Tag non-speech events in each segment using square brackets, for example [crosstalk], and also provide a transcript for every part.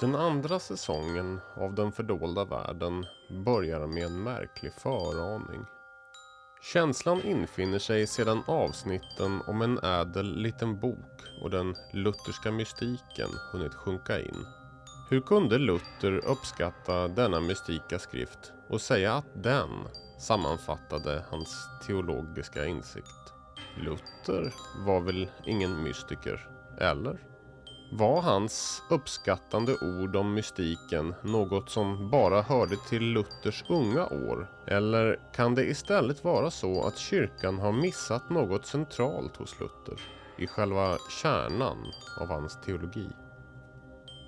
Den andra säsongen av Den fördolda världen börjar med en märklig föraning. Känslan infinner sig sedan avsnitten om en ädel liten bok och den lutherska mystiken hunnit sjunka in. Hur kunde Luther uppskatta denna mystika skrift och säga att den sammanfattade hans teologiska insikt? Luther var väl ingen mystiker, eller? Var hans uppskattande ord om mystiken något som bara hörde till Luthers unga år? Eller kan det istället vara så att kyrkan har missat något centralt hos Luther? I själva kärnan av hans teologi?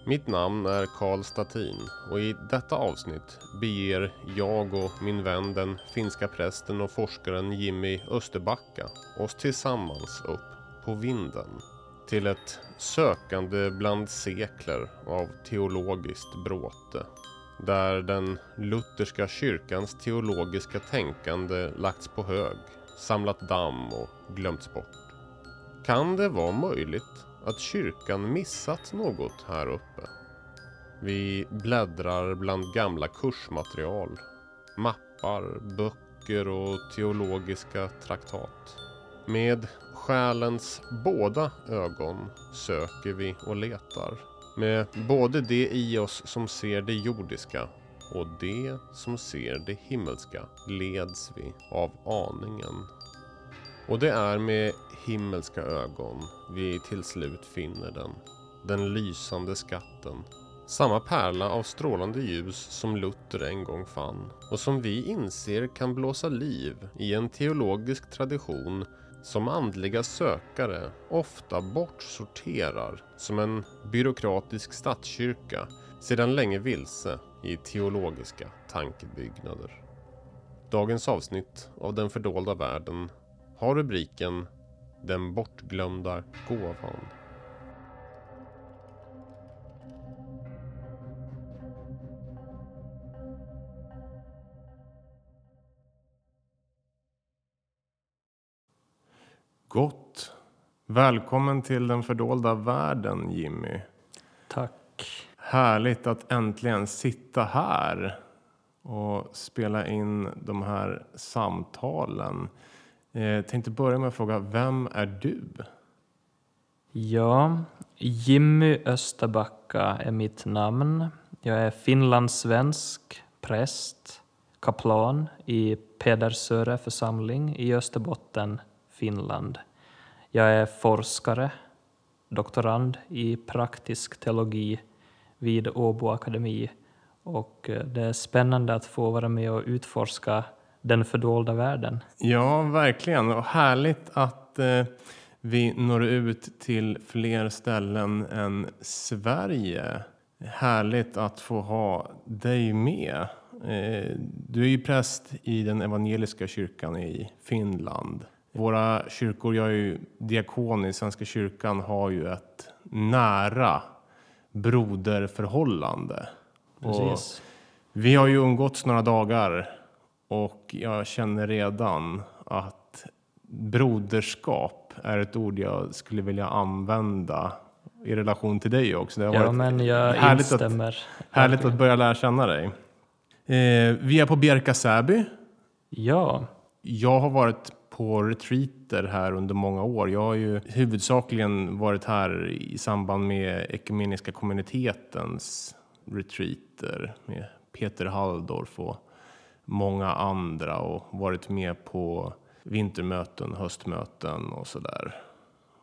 Mitt namn är Karl Statin och i detta avsnitt beger jag och min vän den finska prästen och forskaren Jimmy Österbacka oss tillsammans upp på vinden till ett sökande bland sekler av teologiskt bråte. Där den lutherska kyrkans teologiska tänkande lagts på hög, samlat damm och glömts bort. Kan det vara möjligt att kyrkan missat något här uppe? Vi bläddrar bland gamla kursmaterial, mappar, böcker och teologiska traktat. Med själens båda ögon söker vi och letar. Med både det i oss som ser det jordiska och det som ser det himmelska leds vi av aningen. Och det är med himmelska ögon vi till slut finner den. Den lysande skatten. Samma pärla av strålande ljus som Luther en gång fann och som vi inser kan blåsa liv i en teologisk tradition som andliga sökare ofta bortsorterar som en byråkratisk statskyrka sedan länge vilse i teologiska tankebyggnader. Dagens avsnitt av Den fördolda världen har rubriken Den bortglömda gåvan. Gott. Välkommen till den fördolda världen Jimmy. Tack. Härligt att äntligen sitta här och spela in de här samtalen. Jag tänkte börja med att fråga, vem är du? Ja, Jimmy Österbacka är mitt namn. Jag är finlandssvensk, präst, kaplan i Pedersöre församling i Österbotten, Finland. Jag är forskare, doktorand i praktisk teologi vid Åbo Akademi och eh, det är spännande att få vara med och utforska den fördolda världen. Ja, verkligen. Och härligt att eh, vi når ut till fler ställen än Sverige. Härligt att få ha dig med. Eh, du är ju präst i den evangeliska kyrkan i Finland. Våra kyrkor, jag är ju diakon i Svenska kyrkan, har ju ett nära broderförhållande. Precis. vi har ju umgåtts några dagar och jag känner redan att broderskap är ett ord jag skulle vilja använda i relation till dig också. Det har ja, men jag härligt instämmer. Att, härligt att börja lära känna dig. Eh, vi är på Bjärka Säby. Ja. Jag har varit på retreater här under många år. Jag har ju huvudsakligen varit här i samband med ekumeniska kommunitetens retreater med Peter Halldorf och många andra och varit med på vintermöten, höstmöten och sådär.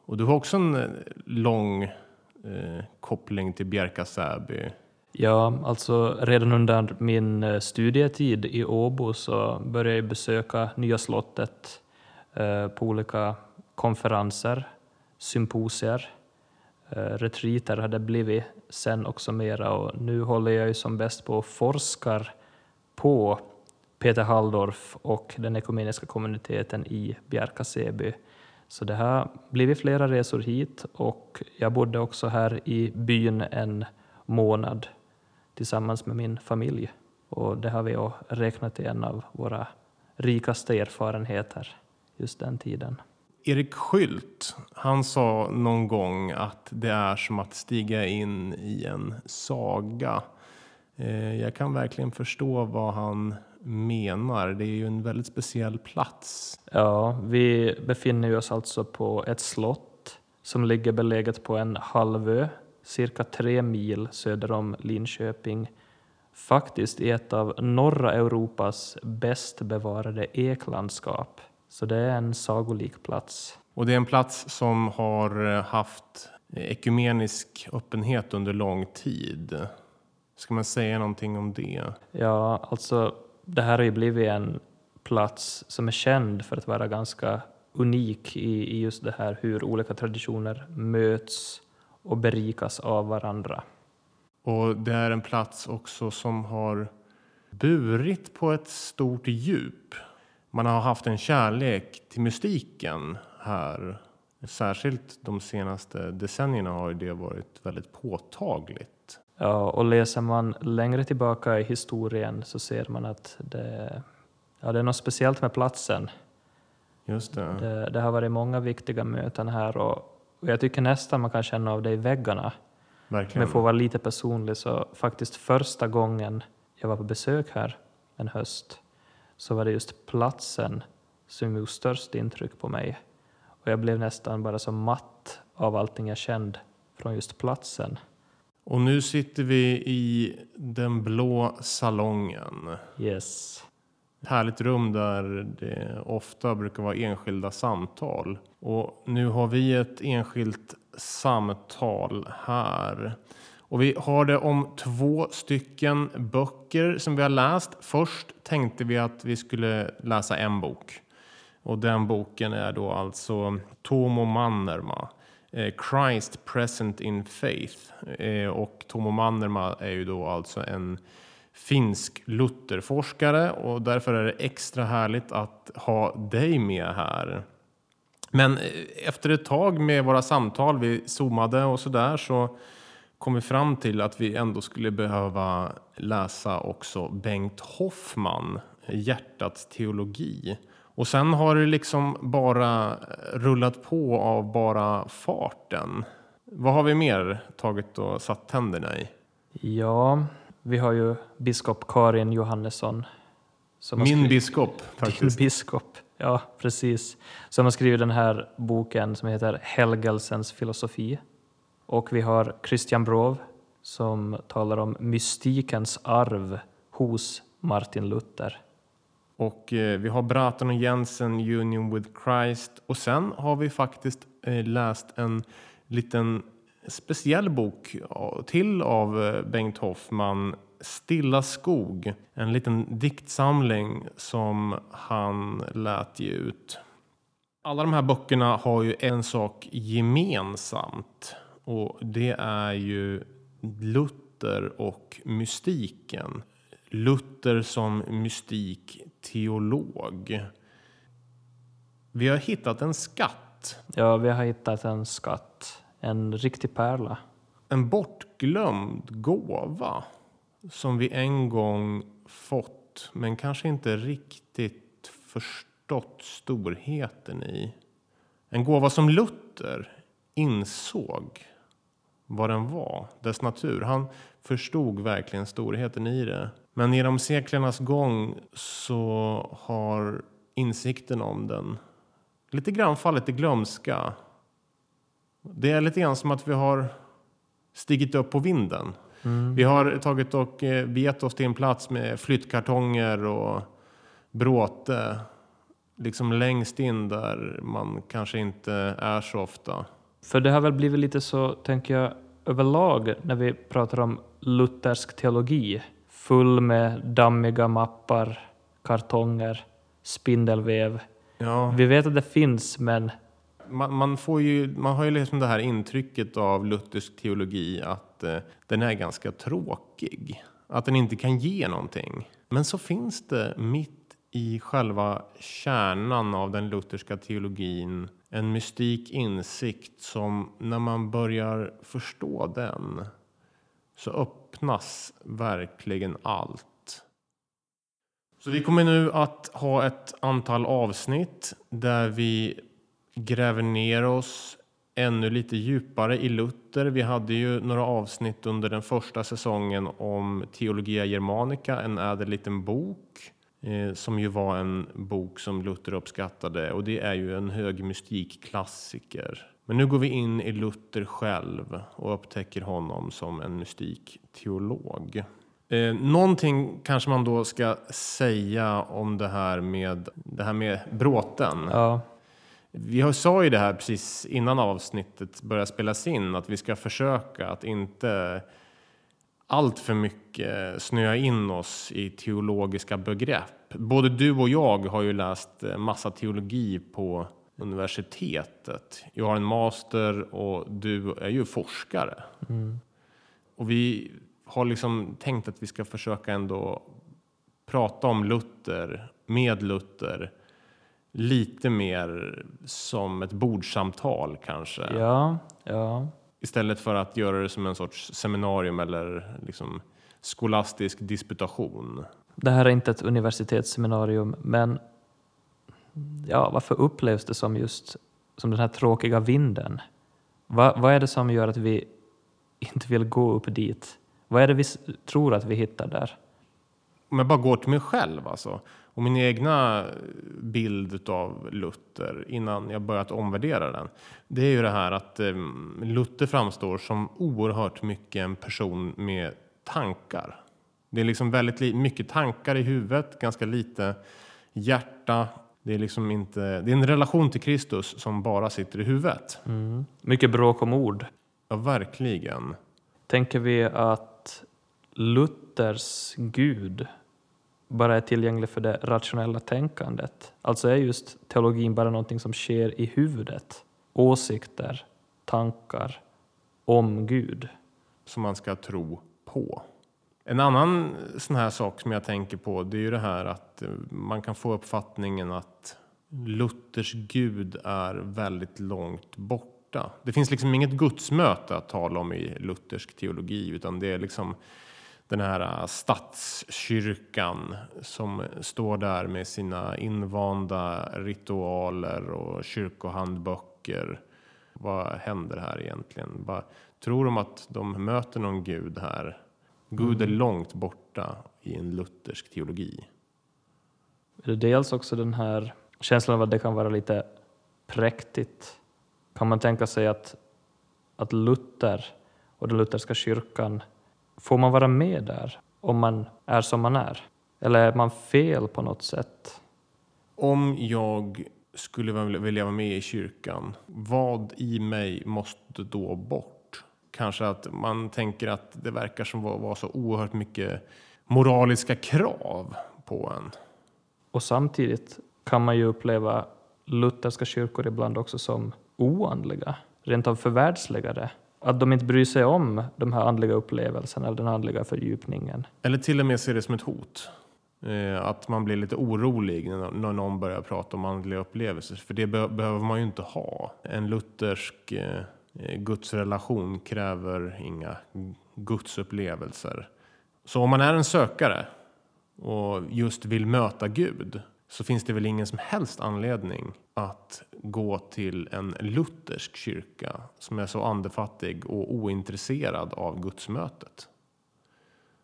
Och du har också en eh, lång eh, koppling till Bjärka Säby. Ja, alltså redan under min eh, studietid i Åbo så började jag besöka Nya slottet Eh, på olika konferenser, symposier, eh, retreater har det blivit sen också mera. Och nu håller jag ju som bäst på och forskar på Peter Halldorf och den ekumeniska kommuniteten i Bjärka-Säby. Så det har blivit flera resor hit och jag bodde också här i byn en månad tillsammans med min familj. Och det har vi räknat till en av våra rikaste erfarenheter just den tiden. Erik Skylt, han sa någon gång att det är som att stiga in i en saga. Eh, jag kan verkligen förstå vad han menar. Det är ju en väldigt speciell plats. Ja, vi befinner oss alltså på ett slott som ligger beläget på en halvö cirka tre mil söder om Linköping. Faktiskt i ett av norra Europas bäst bevarade eklandskap. Så det är en sagolik plats. Och det är en plats som har haft ekumenisk öppenhet under lång tid. Ska man säga någonting om det? Ja, alltså det här har ju blivit en plats som är känd för att vara ganska unik i, i just det här hur olika traditioner möts och berikas av varandra. Och det är en plats också som har burit på ett stort djup. Man har haft en kärlek till mystiken här. Särskilt de senaste decennierna har det varit väldigt påtagligt. Ja, och läser man längre tillbaka i historien så ser man att det, ja, det är något speciellt med platsen. Just det. Det, det har varit många viktiga möten här och, och jag tycker nästan man kan känna av det i väggarna. Verkligen. jag får vara lite personlig så faktiskt första gången jag var på besök här en höst så var det just platsen som gjorde störst intryck på mig. Och jag blev nästan bara så matt av allting jag kände från just platsen. Och nu sitter vi i den blå salongen. Yes. Ett härligt rum där det ofta brukar vara enskilda samtal. Och nu har vi ett enskilt samtal här. Och vi har det om två stycken böcker som vi har läst. Först tänkte vi att vi skulle läsa en bok. Och den boken är då alltså Tomo Mannerma. Eh, Christ present in faith. Eh, och Tomo Mannerma är ju då alltså en finsk Lutherforskare och därför är det extra härligt att ha dig med här. Men eh, efter ett tag med våra samtal, vi zoomade och sådär, så kom vi fram till att vi ändå skulle behöva läsa också Bengt Hoffman, Hjärtats teologi. Och sen har det liksom bara rullat på av bara farten. Vad har vi mer tagit och satt tänderna i? Ja, vi har ju biskop Karin Johannesson. Som Min skrivit- biskop [laughs] Din faktiskt. biskop, ja precis. Som har skrivit den här boken som heter Helgelsens filosofi. Och vi har Christian Brov som talar om mystikens arv hos Martin Luther. Och eh, vi har Bratton och Jensen, Union with Christ. Och sen har vi faktiskt eh, läst en liten speciell bok till av eh, Bengt Hoffman, Stilla skog. En liten diktsamling som han lät ge ut. Alla de här böckerna har ju en sak gemensamt och det är ju Luther och mystiken. Luther som mystikteolog. Vi har hittat en skatt, Ja, vi har hittat en skatt, en riktig pärla. en bortglömd gåva som vi en gång fått men kanske inte riktigt förstått storheten i. En gåva som Luther insåg vad den var, dess natur. Han förstod verkligen storheten i det. Men genom seklernas gång så har insikten om den lite grann fallit i glömska. Det är lite grann som att vi har stigit upp på vinden. Vi har tagit och eh, begett oss till en plats med flyttkartonger och bråte. Liksom längst in där man kanske inte är så ofta. För det har väl blivit lite så, tänker jag, överlag när vi pratar om luthersk teologi. Full med dammiga mappar, kartonger, spindelväv. Ja, Vi vet att det finns, men man, man, får ju, man har ju liksom det här intrycket av luthersk teologi att eh, den är ganska tråkig. Att den inte kan ge någonting. Men så finns det mitt i själva kärnan av den lutherska teologin en mystik insikt som när man börjar förstå den så öppnas verkligen allt. Så vi kommer nu att ha ett antal avsnitt där vi gräver ner oss ännu lite djupare i Luther. Vi hade ju några avsnitt under den första säsongen om Theologia Germanica, en ädel liten bok som ju var en bok som Luther uppskattade och det är ju en hög mystikklassiker. Men nu går vi in i Luther själv och upptäcker honom som en mystikteolog. Eh, någonting kanske man då ska säga om det här med, det här med bråten. Ja, Vi sa ju det här precis innan avsnittet började spelas in att vi ska försöka att inte allt för mycket snöa in oss i teologiska begrepp. Både du och jag har ju läst eh, massa teologi på universitetet. Jag har en master och du är ju forskare. Och vi har liksom tänkt att vi ska försöka ändå prata om Luther med Luther lite mer som ett bordsamtal kanske. ja, ja. Istället för att göra det som en sorts seminarium eller liksom skolastisk disputation. Det här är inte ett universitetsseminarium, men ja, varför upplevs det som just som den här tråkiga vinden? Va, vad är det som gör att vi inte vill gå upp dit? Vad är det vi tror att vi hittar där? Om jag bara går till mig själv alltså. Och min egna bild av Luther innan jag börjat omvärdera den. Det är ju det här att eh, Luther framstår som oerhört mycket en person med tankar. Det är liksom väldigt mycket tankar i huvudet, ganska lite hjärta. Det är liksom inte, det är en relation till Kristus som bara sitter i huvudet. Mycket bråk om ord. Ja, verkligen. Tänker vi att Luthers Gud bara är tillgänglig för det rationella tänkandet? Alltså är just teologin bara någonting som sker i huvudet? Åsikter, tankar om Gud. som man ska tro på. En annan sån här sak som jag tänker på det är ju det här att eh, man kan få uppfattningen att Luthers Gud är väldigt långt borta. Det finns liksom inget gudsmöte att tala om i luthersk teologi utan det är liksom den här eh, statskyrkan som står där med sina invanda ritualer och kyrkohandböcker. Vad händer här egentligen? Tror de att de möter någon gud här? Gud är långt borta i en luthersk teologi. Är det dels också den här känslan av att det kan vara lite präktigt? Kan man tänka sig att, att Luther och den lutherska kyrkan, får man vara med där om man är som man är? Eller är man fel på något sätt? Om jag skulle vilja- vara med i kyrkan, vad i mig måste då bort? Kanske att man tänker att det verkar som var, så oerhört mycket moraliska krav på en. Och samtidigt kan man ju uppleva lutherska kyrkor ibland också som oandliga, rent av förvärldsligade. Att de inte bryr sig om de här andliga upplevelserna eller den andliga fördjupningen. Eller till och med ser det som ett hot. Eh, att man blir lite orolig när, när någon börjar prata om andliga upplevelser. För det be behöver man ju inte ha. En luthersk eh, eh, gudsrelation kräver inga gudsupplevelser. Så om man är en sökare och just vill möta Gud så finns det väl ingen som helst anledning att gå till en luthersk kyrka som är så andefattig och ointresserad av gudsmötet.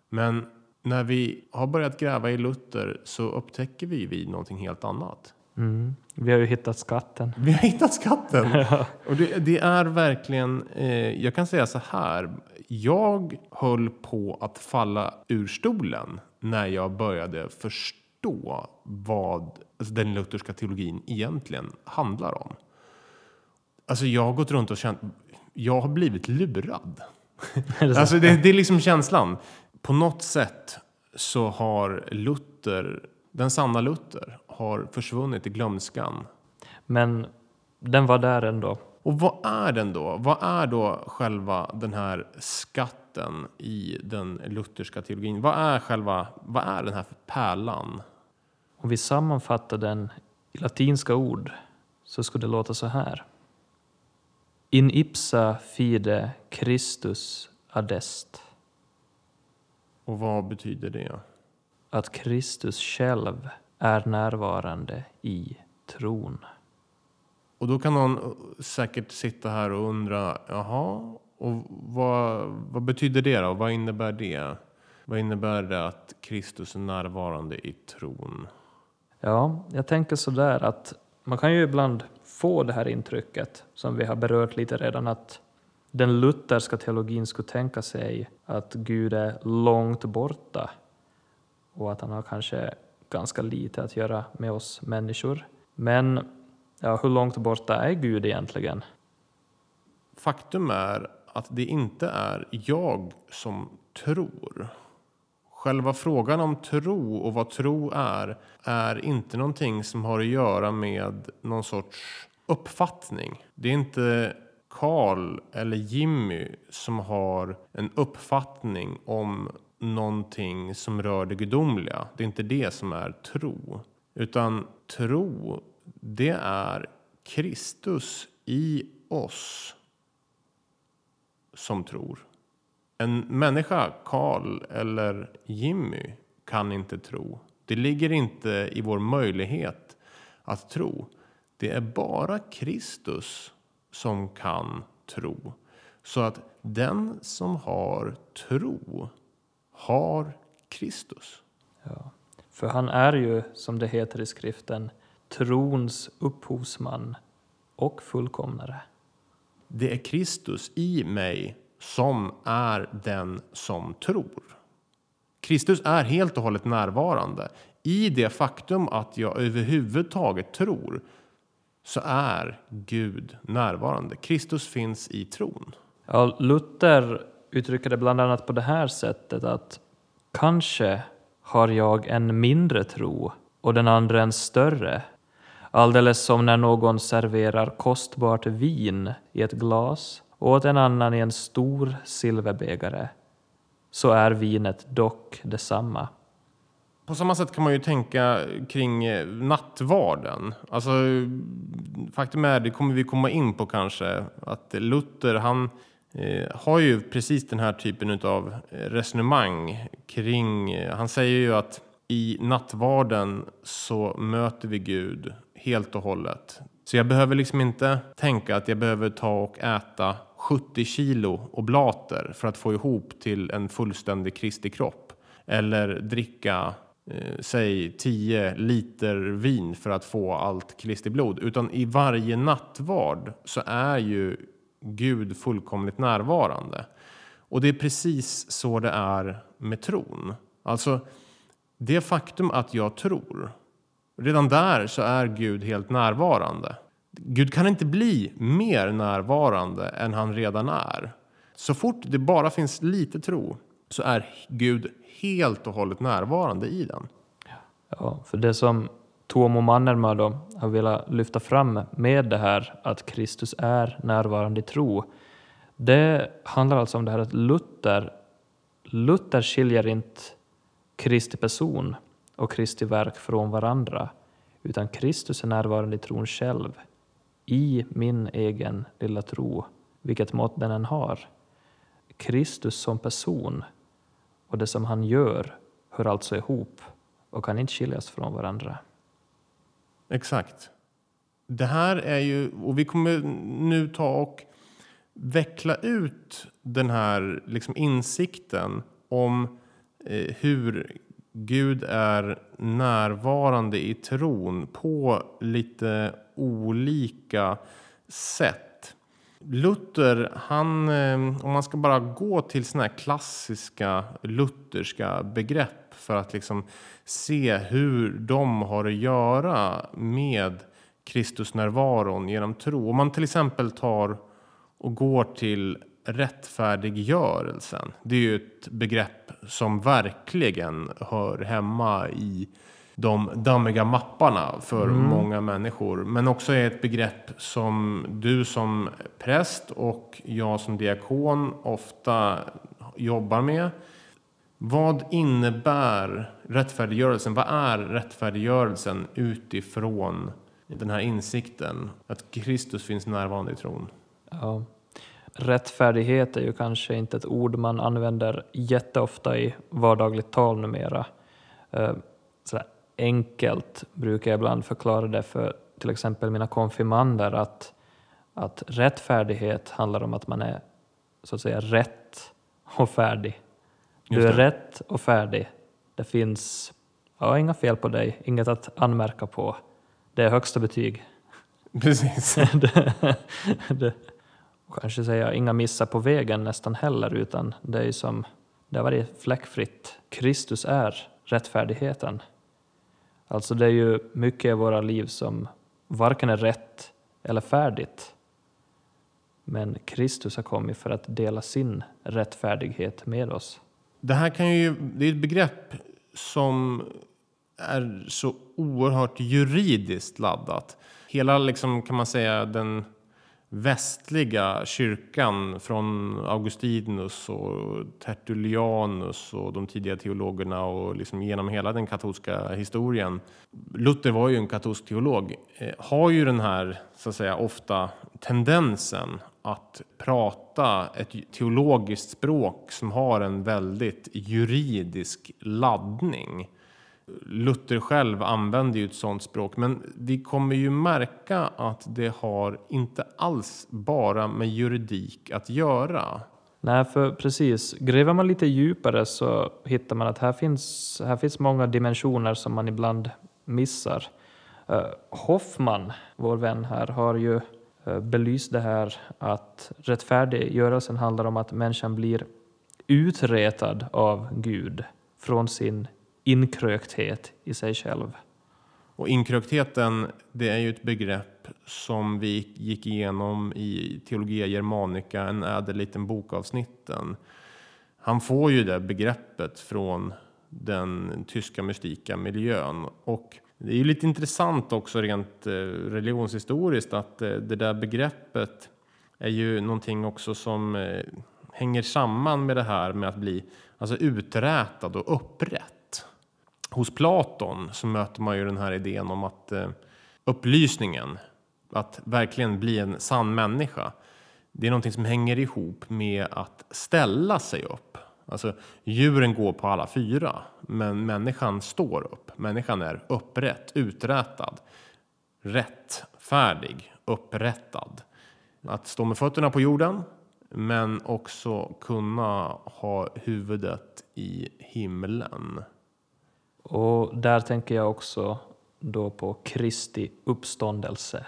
Men när vi har börjat gräva i Luther så upptäcker vi vid någonting helt annat. Mm. Vi har ju hittat skatten. [laughs] Vi har hittat skatten! [laughs] Och det, det är verkligen, eh, jag kan säga så här. Jag höll på att falla ur stolen när jag började förstå vad alltså, den lutherska teologin egentligen handlar om. Alltså jag har gått runt och känt, jag har blivit lurad. Alltså det, det är liksom känslan. På något sätt så har Luther, den sanna Luther, har försvunnit i glömskan. Men den var där ändå. Och vad är den då? Vad är då själva den här skatten i den lutherska teologin? Vad är själva, vad är den här för pärlan? Om vi sammanfattar den i latinska ord så skulle det låta så här. In ipsa fide Christus adest. Och vad betyder det? Att Kristus själv är närvarande i tron. Och då kan någon säkert sitta här och undra, jaha, och vad, vad betyder det då? Vad innebär det? Vad innebär det att Kristus är närvarande i tron? Ja, jag tänker så där att man kan ju ibland få det här intrycket, som vi har berört lite redan, att den lutherska teologin skulle tänka sig att Gud är långt borta och att han har kanske ganska lite att göra med oss människor. Men ja, hur långt borta är Gud egentligen? Faktum är att det inte är jag som tror. Själva frågan om tro och vad tro är, är inte någonting som har att göra med någon sorts uppfattning. Det är inte Karl eller Jimmy som har en uppfattning om någonting som rör det gudomliga. Det är inte det som är tro. Utan tro, det är Kristus i oss som tror. En människa, Karl eller Jimmy, kan inte tro. Det ligger inte i vår möjlighet att tro. Det är bara Kristus som kan tro. Så att den som har tro har Kristus. Ja. För han är ju, som det heter i skriften, trons upphovsman och fullkomnare. Det är Kristus i mig som är den som tror. Kristus är helt och hållet närvarande. I det faktum att jag överhuvudtaget tror så är Gud närvarande. Kristus finns i tron. Ja, Luther uttrycker det bland annat på det här sättet att kanske har jag en mindre tro och den andra en större. Alldeles som när någon serverar kostbart vin i ett glas och åt en annan i en stor silverbägare, så är vinet dock detsamma. På samma sätt kan man ju tänka kring eh, nattvarden. Alltså, faktum är, det kommer vi komma in på kanske, att Luther han eh, har ju precis den här typen av eh, resonemang kring, eh, han säger ju att i nattvarden så möter vi Gud helt och hållet. Så jag behöver liksom inte tänka att jag behöver ta och äta 70 kilo oblater för att få ihop till en fullständig Kristi kropp. Eller dricka eh, säg 10 liter vin för att få allt Kristi blod. Utan i varje nattvard så är ju Gud fullkomligt närvarande. Och det är precis så det är med tron. Alltså det faktum att jag tror. Redan där så är Gud helt närvarande. Gud kan inte bli mer närvarande än han redan är. Så fort det bara finns lite tro så är Gud helt och hållet närvarande i den. Ja, för det som Tuomo Mannermaa då har velat lyfta fram med det här att Kristus är närvarande i tro, det handlar alltså om det här att Luther, Luther skiljer inte Kristi person och Kristi verk från varandra, utan Kristus är närvarande i tron själv i min egen lilla tro, vilket mått den än har. Kristus som person och det som han gör hör alltså ihop och kan inte skiljas från varandra. Exakt. Det här är ju, och vi kommer nu ta och veckla ut den här liksom insikten om eh, hur Gud är närvarande i tron på lite olika sätt. Luther, han, eh, om man ska bara gå till såna här klassiska lutherska begrepp för att liksom se hur de har att göra med Kristus närvaron genom tro. Om man till exempel tar och går till rättfärdiggörelsen. Det är ju ett begrepp som verkligen hör hemma i de dammiga mapparna för mm. många människor. Men också är ett begrepp som du som präst och jag som diakon ofta jobbar med. Vad innebär rättfärdiggörelsen? Vad är rättfärdiggörelsen utifrån den här insikten att Kristus finns närvarande i tron? Ja. Rättfärdighet är ju kanske inte ett ord man använder jätteofta i vardagligt tal numera. Eh, sådär enkelt brukar jag ibland förklara det för till exempel mina konfirmander att, att rättfärdighet handlar om att man är så att säga rätt och färdig. Du är rätt och färdig. Det finns ja, inga fel på dig, inget att anmärka på. Det är högsta betyg. Precis. [laughs] det, det, kanske säga inga missar på vägen nästan heller, utan det är ju som det har varit fläckfritt. Kristus är rättfärdigheten. Alltså det är ju mycket i våra liv som varken är rätt eller färdigt. Men Kristus har kommit för att dela sin rättfärdighet med oss. Det här kan ju, det är ett begrepp som är så oerhört juridiskt laddat. Hela, liksom, kan man säga, den västliga kyrkan från Augustinus och Tertullianus och de tidiga teologerna och liksom genom hela den katolska historien. Luther var ju en katolsk teolog, eh, har ju den här så att säga ofta tendensen att prata ett teologiskt språk som har en väldigt juridisk laddning. Luther själv använder ju ett sådant språk, men vi kommer ju märka att det har inte alls bara med juridik att göra. Nej, för precis. Gräver man lite djupare så hittar man att här finns, här finns många dimensioner som man ibland missar. Eh, Hoffman, vår vän här, har ju eh, belyst det här att rättfärdiggörelsen handlar om att människan blir utretad av Gud från sin inkrökthet i sig själv. Och inkröktheten, det är ju ett begrepp som vi gick igenom i Teologia Germanica, en ädel liten bokavsnitten. Han får ju det begreppet från den tyska mystika miljön. Och det är ju lite intressant också rent eh, religionshistoriskt att eh, det där begreppet är ju någonting också som eh, hänger samman med det här med att bli alltså uträtad och upprätt. Hos Platon så möter man ju den här idén om att eh, upplysningen, att verkligen bli en sann människa, det är någonting som hänger ihop med att ställa sig upp. Alltså djuren går på alla fyra, men människan står upp. Människan är upprätt, uträtad, rättfärdig, upprättad. Att stå med fötterna på jorden, men också kunna ha huvudet i himlen. Och där tänker jag också då på Kristi uppståndelse.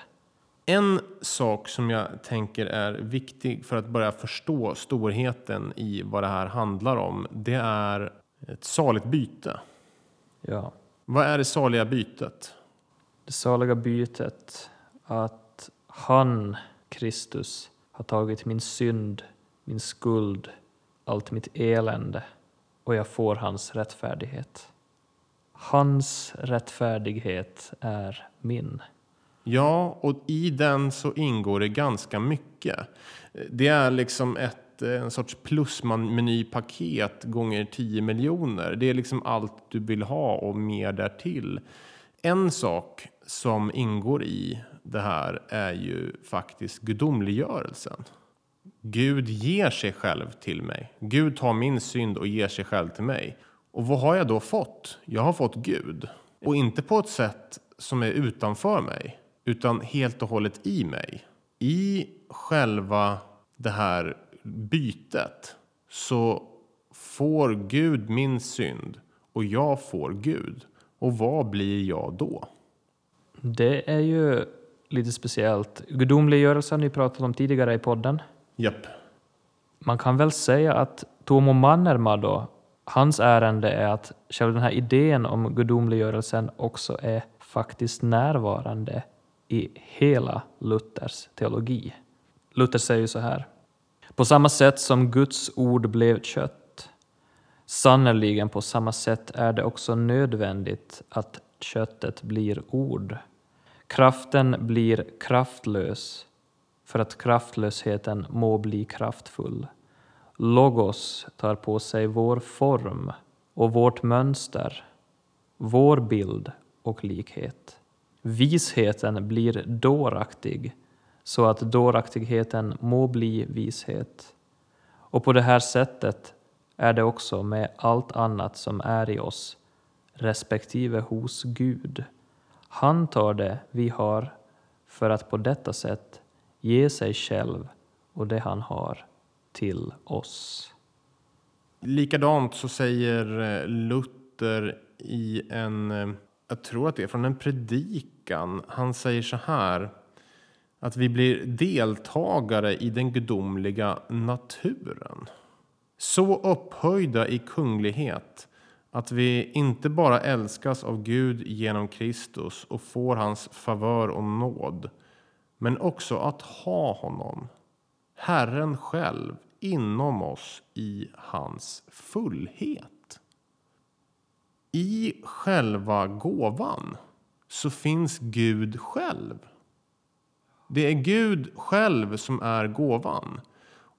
En sak som jag tänker är viktig för att börja förstå storheten i vad det här handlar om, det är ett saligt byte. Ja, Vad är det saliga bytet? det saliga bytet att han, Kristus, har tagit min synd, min skuld, allt mitt elände och jag får hans rättfärdighet. Hans rättfärdighet är min. Ja, och i den så ingår det ganska mycket. Det är liksom ett, en sorts plusmenypaket gånger 10 miljoner. Det är liksom allt du vill ha och mer därtill. En sak som ingår i det här är ju faktiskt gudomliggörelsen. Gud ger sig själv till mig. Gud tar min synd och ger sig själv till mig. Och vad har jag då fått? Jag har fått Gud. Och inte på ett sätt som är utanför mig, utan helt och hållet i mig. I själva det här bytet så får Gud min synd och jag får Gud. Och vad blir jag då? Det är ju lite speciellt. Gudomliggörelsen ni pratat om tidigare i podden. Japp. Man kan väl säga att Tomo Mannerma då, hans ärende är att själva den här idén om gudomliggörelsen också är faktiskt närvarande i hela Luthers teologi. Luther säger ju så här. På samma sätt som Guds ord blev kött, sannerligen på samma sätt är det också nödvändigt att köttet blir ord. Kraften blir kraftlös för att kraftlösheten må bli kraftfull. Logos tar på sig vår form och vårt mönster, vår bild och likhet. Visheten blir dåraktig så att dåraktigheten må bli vishet. Och på det här sättet är det också med allt annat som är i oss. respektive hos Gud. Han tar det vi har för att på detta sätt ge sig själv och det han har till oss. Likadant så säger eh, Luther i en, eh, jag tror att det är från en predikan. Han säger så här att vi blir deltagare i den gudomliga naturen. Så upphöjda i kunglighet att vi inte bara älskas av Gud genom Kristus och får hans favör och nåd, men också att ha honom, Herren själv, inom oss i hans fullhet. I själva gåvan så finns Gud själv. Det är Gud själv som är gåvan.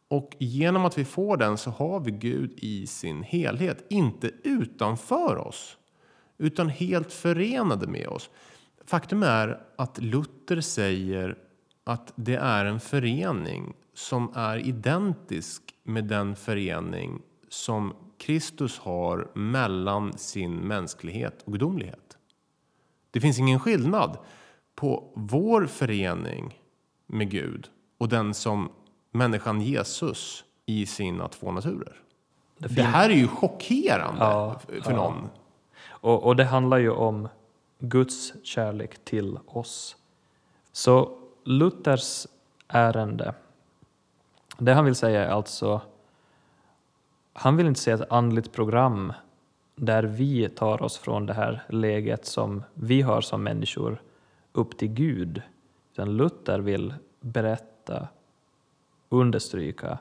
Och genom att vi får den så har vi Gud i sin helhet. Inte utanför oss, utan helt förenade med oss. Faktum är att Luther säger att det är en förening som är identisk med den förening som Kristus har mellan sin mänsklighet och gudomlighet. Det finns ingen skillnad på vår förening med Gud och den som människan Jesus i sina två naturer. Det, det här är ju chockerande ja, för ja. någon. Och, och det handlar ju om Guds kärlek till oss. Så Luthers ärende, det han vill säga är alltså, han vill inte se ett andligt program där vi tar oss från det här läget som vi har som människor upp till Gud. Utan Luther vill berätta understryka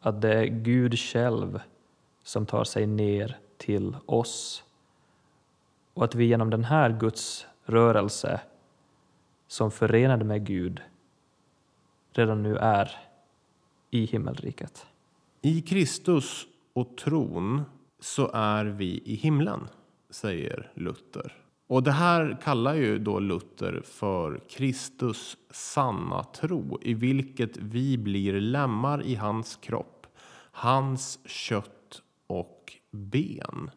att det är Gud själv som tar sig ner till oss och att vi genom den här Guds rörelse som förenade med Gud redan nu är i himmelriket. I Kristus och tron så är vi i himlen, säger Luther. Och det här kallar ju då Luther för Kristus sanna tro i vilket vi blir lemmar i hans kropp, hans kött och ben.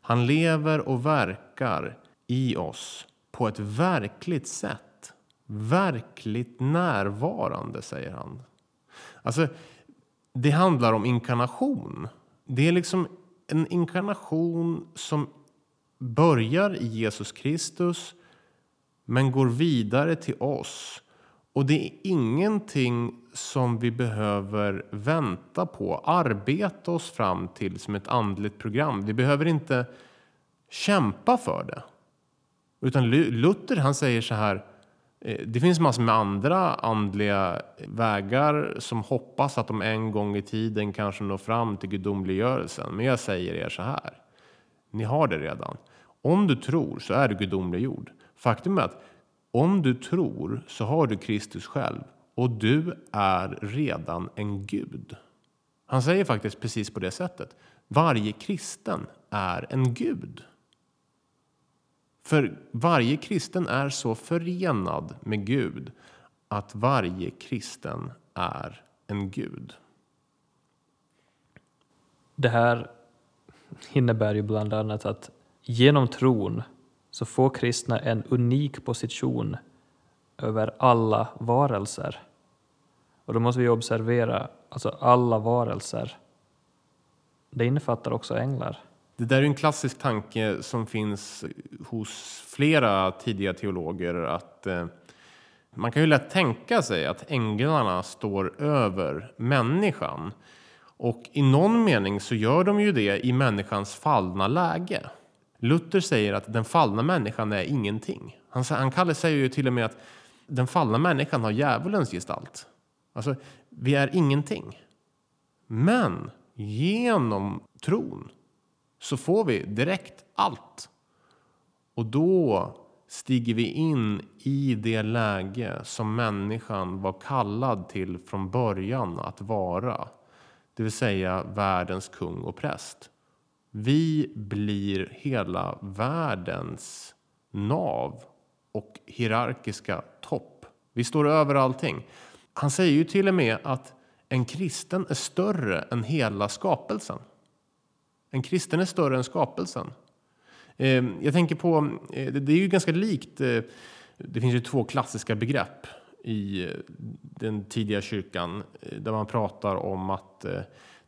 Han lever och verkar i oss på ett verkligt sätt. Verkligt närvarande, säger han. Alltså, det handlar om inkarnation. Det är liksom en inkarnation som börjar i Jesus Kristus men går vidare till oss. Och det är ingenting som vi behöver vänta på, arbeta oss fram till som ett andligt program. Vi behöver inte kämpa för det. Utan Luther han säger så här, Eh, det finns massor med andra andliga vägar som hoppas att de en gång i tiden kanske når fram till gudomliggörelsen. Men jag säger er så här, ni har det redan. Om du tror så är du gudomliggjord. Faktum är att om du tror så har du Kristus själv och du är redan en gud. Han säger faktiskt precis på det sättet. Varje kristen är en gud. För varje kristen är så förenad med Gud att varje kristen är en gud. Det här innebär ju bland annat att genom tron så får kristna en unik position över alla varelser. Och då måste vi observera, alltså alla varelser. Det innefattar också änglar. Det där är en klassisk tanke som finns hos flera tidiga teologer att eh, man kan ju lätt tänka sig att änglarna står över människan. Och i någon mening så gör de ju det i människans fallna läge. Luther säger att den fallna människan är ingenting. Han, han kallar säger ju till och med att den fallna människan har djävulens gestalt. Alltså, vi är ingenting. Men genom tron så får vi direkt allt. Och då stiger vi in i det läge som människan var kallad till från början att vara. Det vill säga världens kung och präst. Vi blir hela världens nav och hierarkiska topp. Vi står över allting. Han säger ju till och med att en kristen är större än hela skapelsen. En kristen är större än skapelsen. Eh, jag tänker på, eh, det är ju ganska likt, eh, det finns ju två klassiska begrepp i den tidiga kyrkan där man pratar om att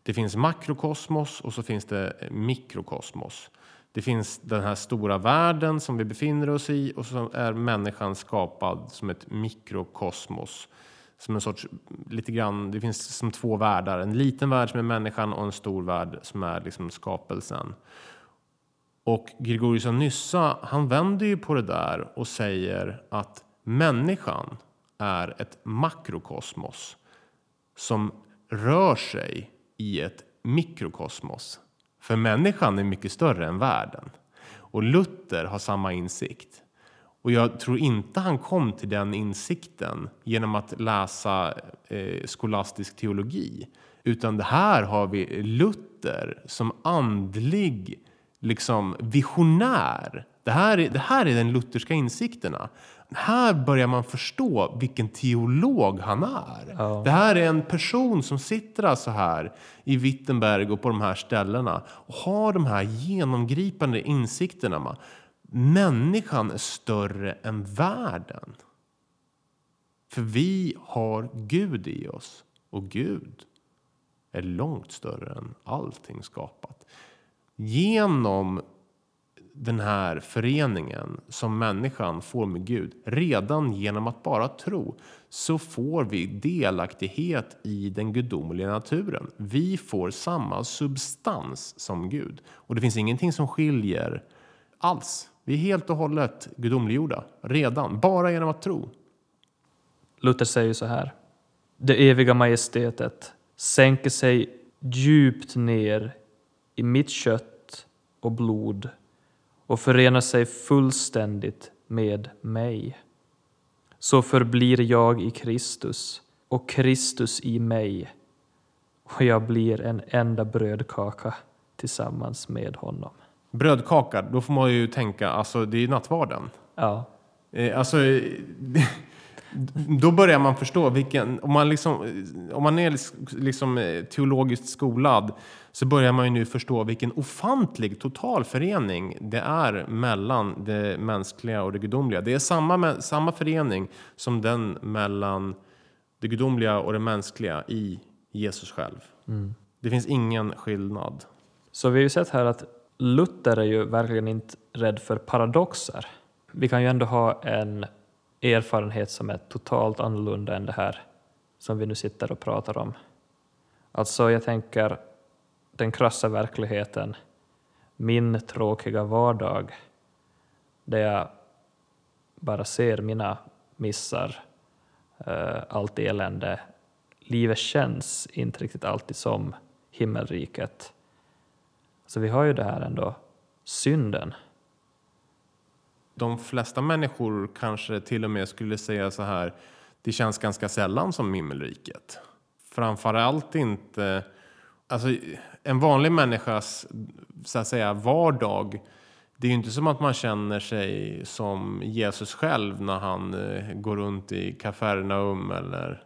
det finns makrokosmos och så finns det mikrokosmos. Det finns den här stora världen som vi befinner oss i och så är människan skapad som ett mikrokosmos. Som en sorts, lite grann, det finns som två världar. En liten värld som är människan och en stor värld som är liksom skapelsen. Och Gregorius av Nyssa, han vänder ju på det där och säger att människan är ett makrokosmos som rör sig i ett mikrokosmos. För människan är mycket större än världen. Och Luther har samma insikt. Och jag tror inte han kom till den insikten genom att läsa eh, skolastisk teologi. Utan det här har vi Luther som andlig liksom visionär. Det här, är, det här är den lutherska insikterna. Här börjar man förstå vilken teolog han är. Ja. Det här är en person som sitter alltså här i Wittenberg och på de här ställena och har de här genomgripande insikterna. Människan är större än världen. För vi har Gud i oss och Gud är långt större än allting skapat. Genom den här föreningen som människan får med Gud, redan genom att bara tro, så får vi delaktighet i den gudomliga naturen. Vi får samma substans som Gud. Och det finns ingenting som skiljer alls. Vi är helt och hållet gudomliggjorda redan, bara genom att tro. Luther säger så här. Det eviga majestätet sänker sig djupt ner i mitt kött och blod och förenar sig fullständigt med mig. Så förblir jag i Kristus och Kristus i mig och jag blir en enda brödkaka tillsammans med honom. Brödkaka, då får man ju tänka, alltså det är ju nattvarden. Ja, Eh, alltså, [laughs] då börjar man förstå vilken, om man, liksom, om man är liksom eh, teologiskt skolad så börjar man ju nu förstå vilken ofantlig totalförening det är mellan det mänskliga och det gudomliga. Det är samma, samma förening som den mellan det gudomliga och det mänskliga i Jesus själv. Det finns ingen skillnad. så vi har ju sett här att Luther är ju verkligen inte rädd för paradoxer. Vi kan ju ändå ha en erfarenhet som är totalt annorlunda än det här som vi nu sitter och pratar om. Alltså, jag tänker den krassa verkligheten, min tråkiga vardag, där jag bara ser mina missar, eh, allt elände. Livet känns inte riktigt alltid som himmelriket. Så vi har ju det här ändå, synden. De flesta människor kanske till och med skulle säga så här. Det känns ganska sällan som himmelriket. Framförallt inte. Alltså, en vanlig människas så att säga, vardag. Det är ju inte som att man känner sig som Jesus själv när han eh, går runt i Kafarnaum eller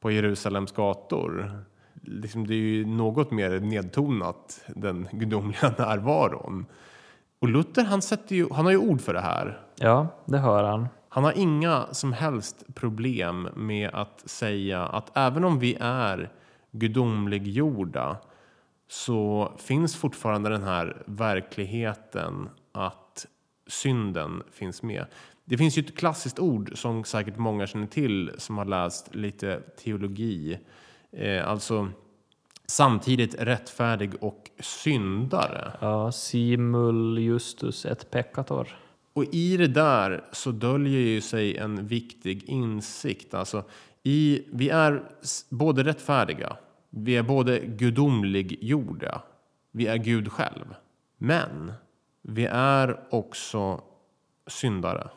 på Jerusalems gator. Liksom, det är ju något mer nedtonat, den gudomliga [laughs] närvaron. Och Luther han, sätter ju, han har ju ord för det här. Ja, det hör han. Han har inga som helst problem med att säga att även om vi är gudomliggjorda så finns fortfarande den här verkligheten att synden finns med. Det finns ju ett klassiskt ord som säkert många känner till som har läst lite teologi. Eh, alltså samtidigt rättfärdig och syndare. Ja, simul justus et peccator. Och i det där så döljer ju sig en viktig insikt. Alltså, i, vi är både rättfärdiga, vi är både gudomliggjorda, vi är Gud själv. Men vi är också syndare.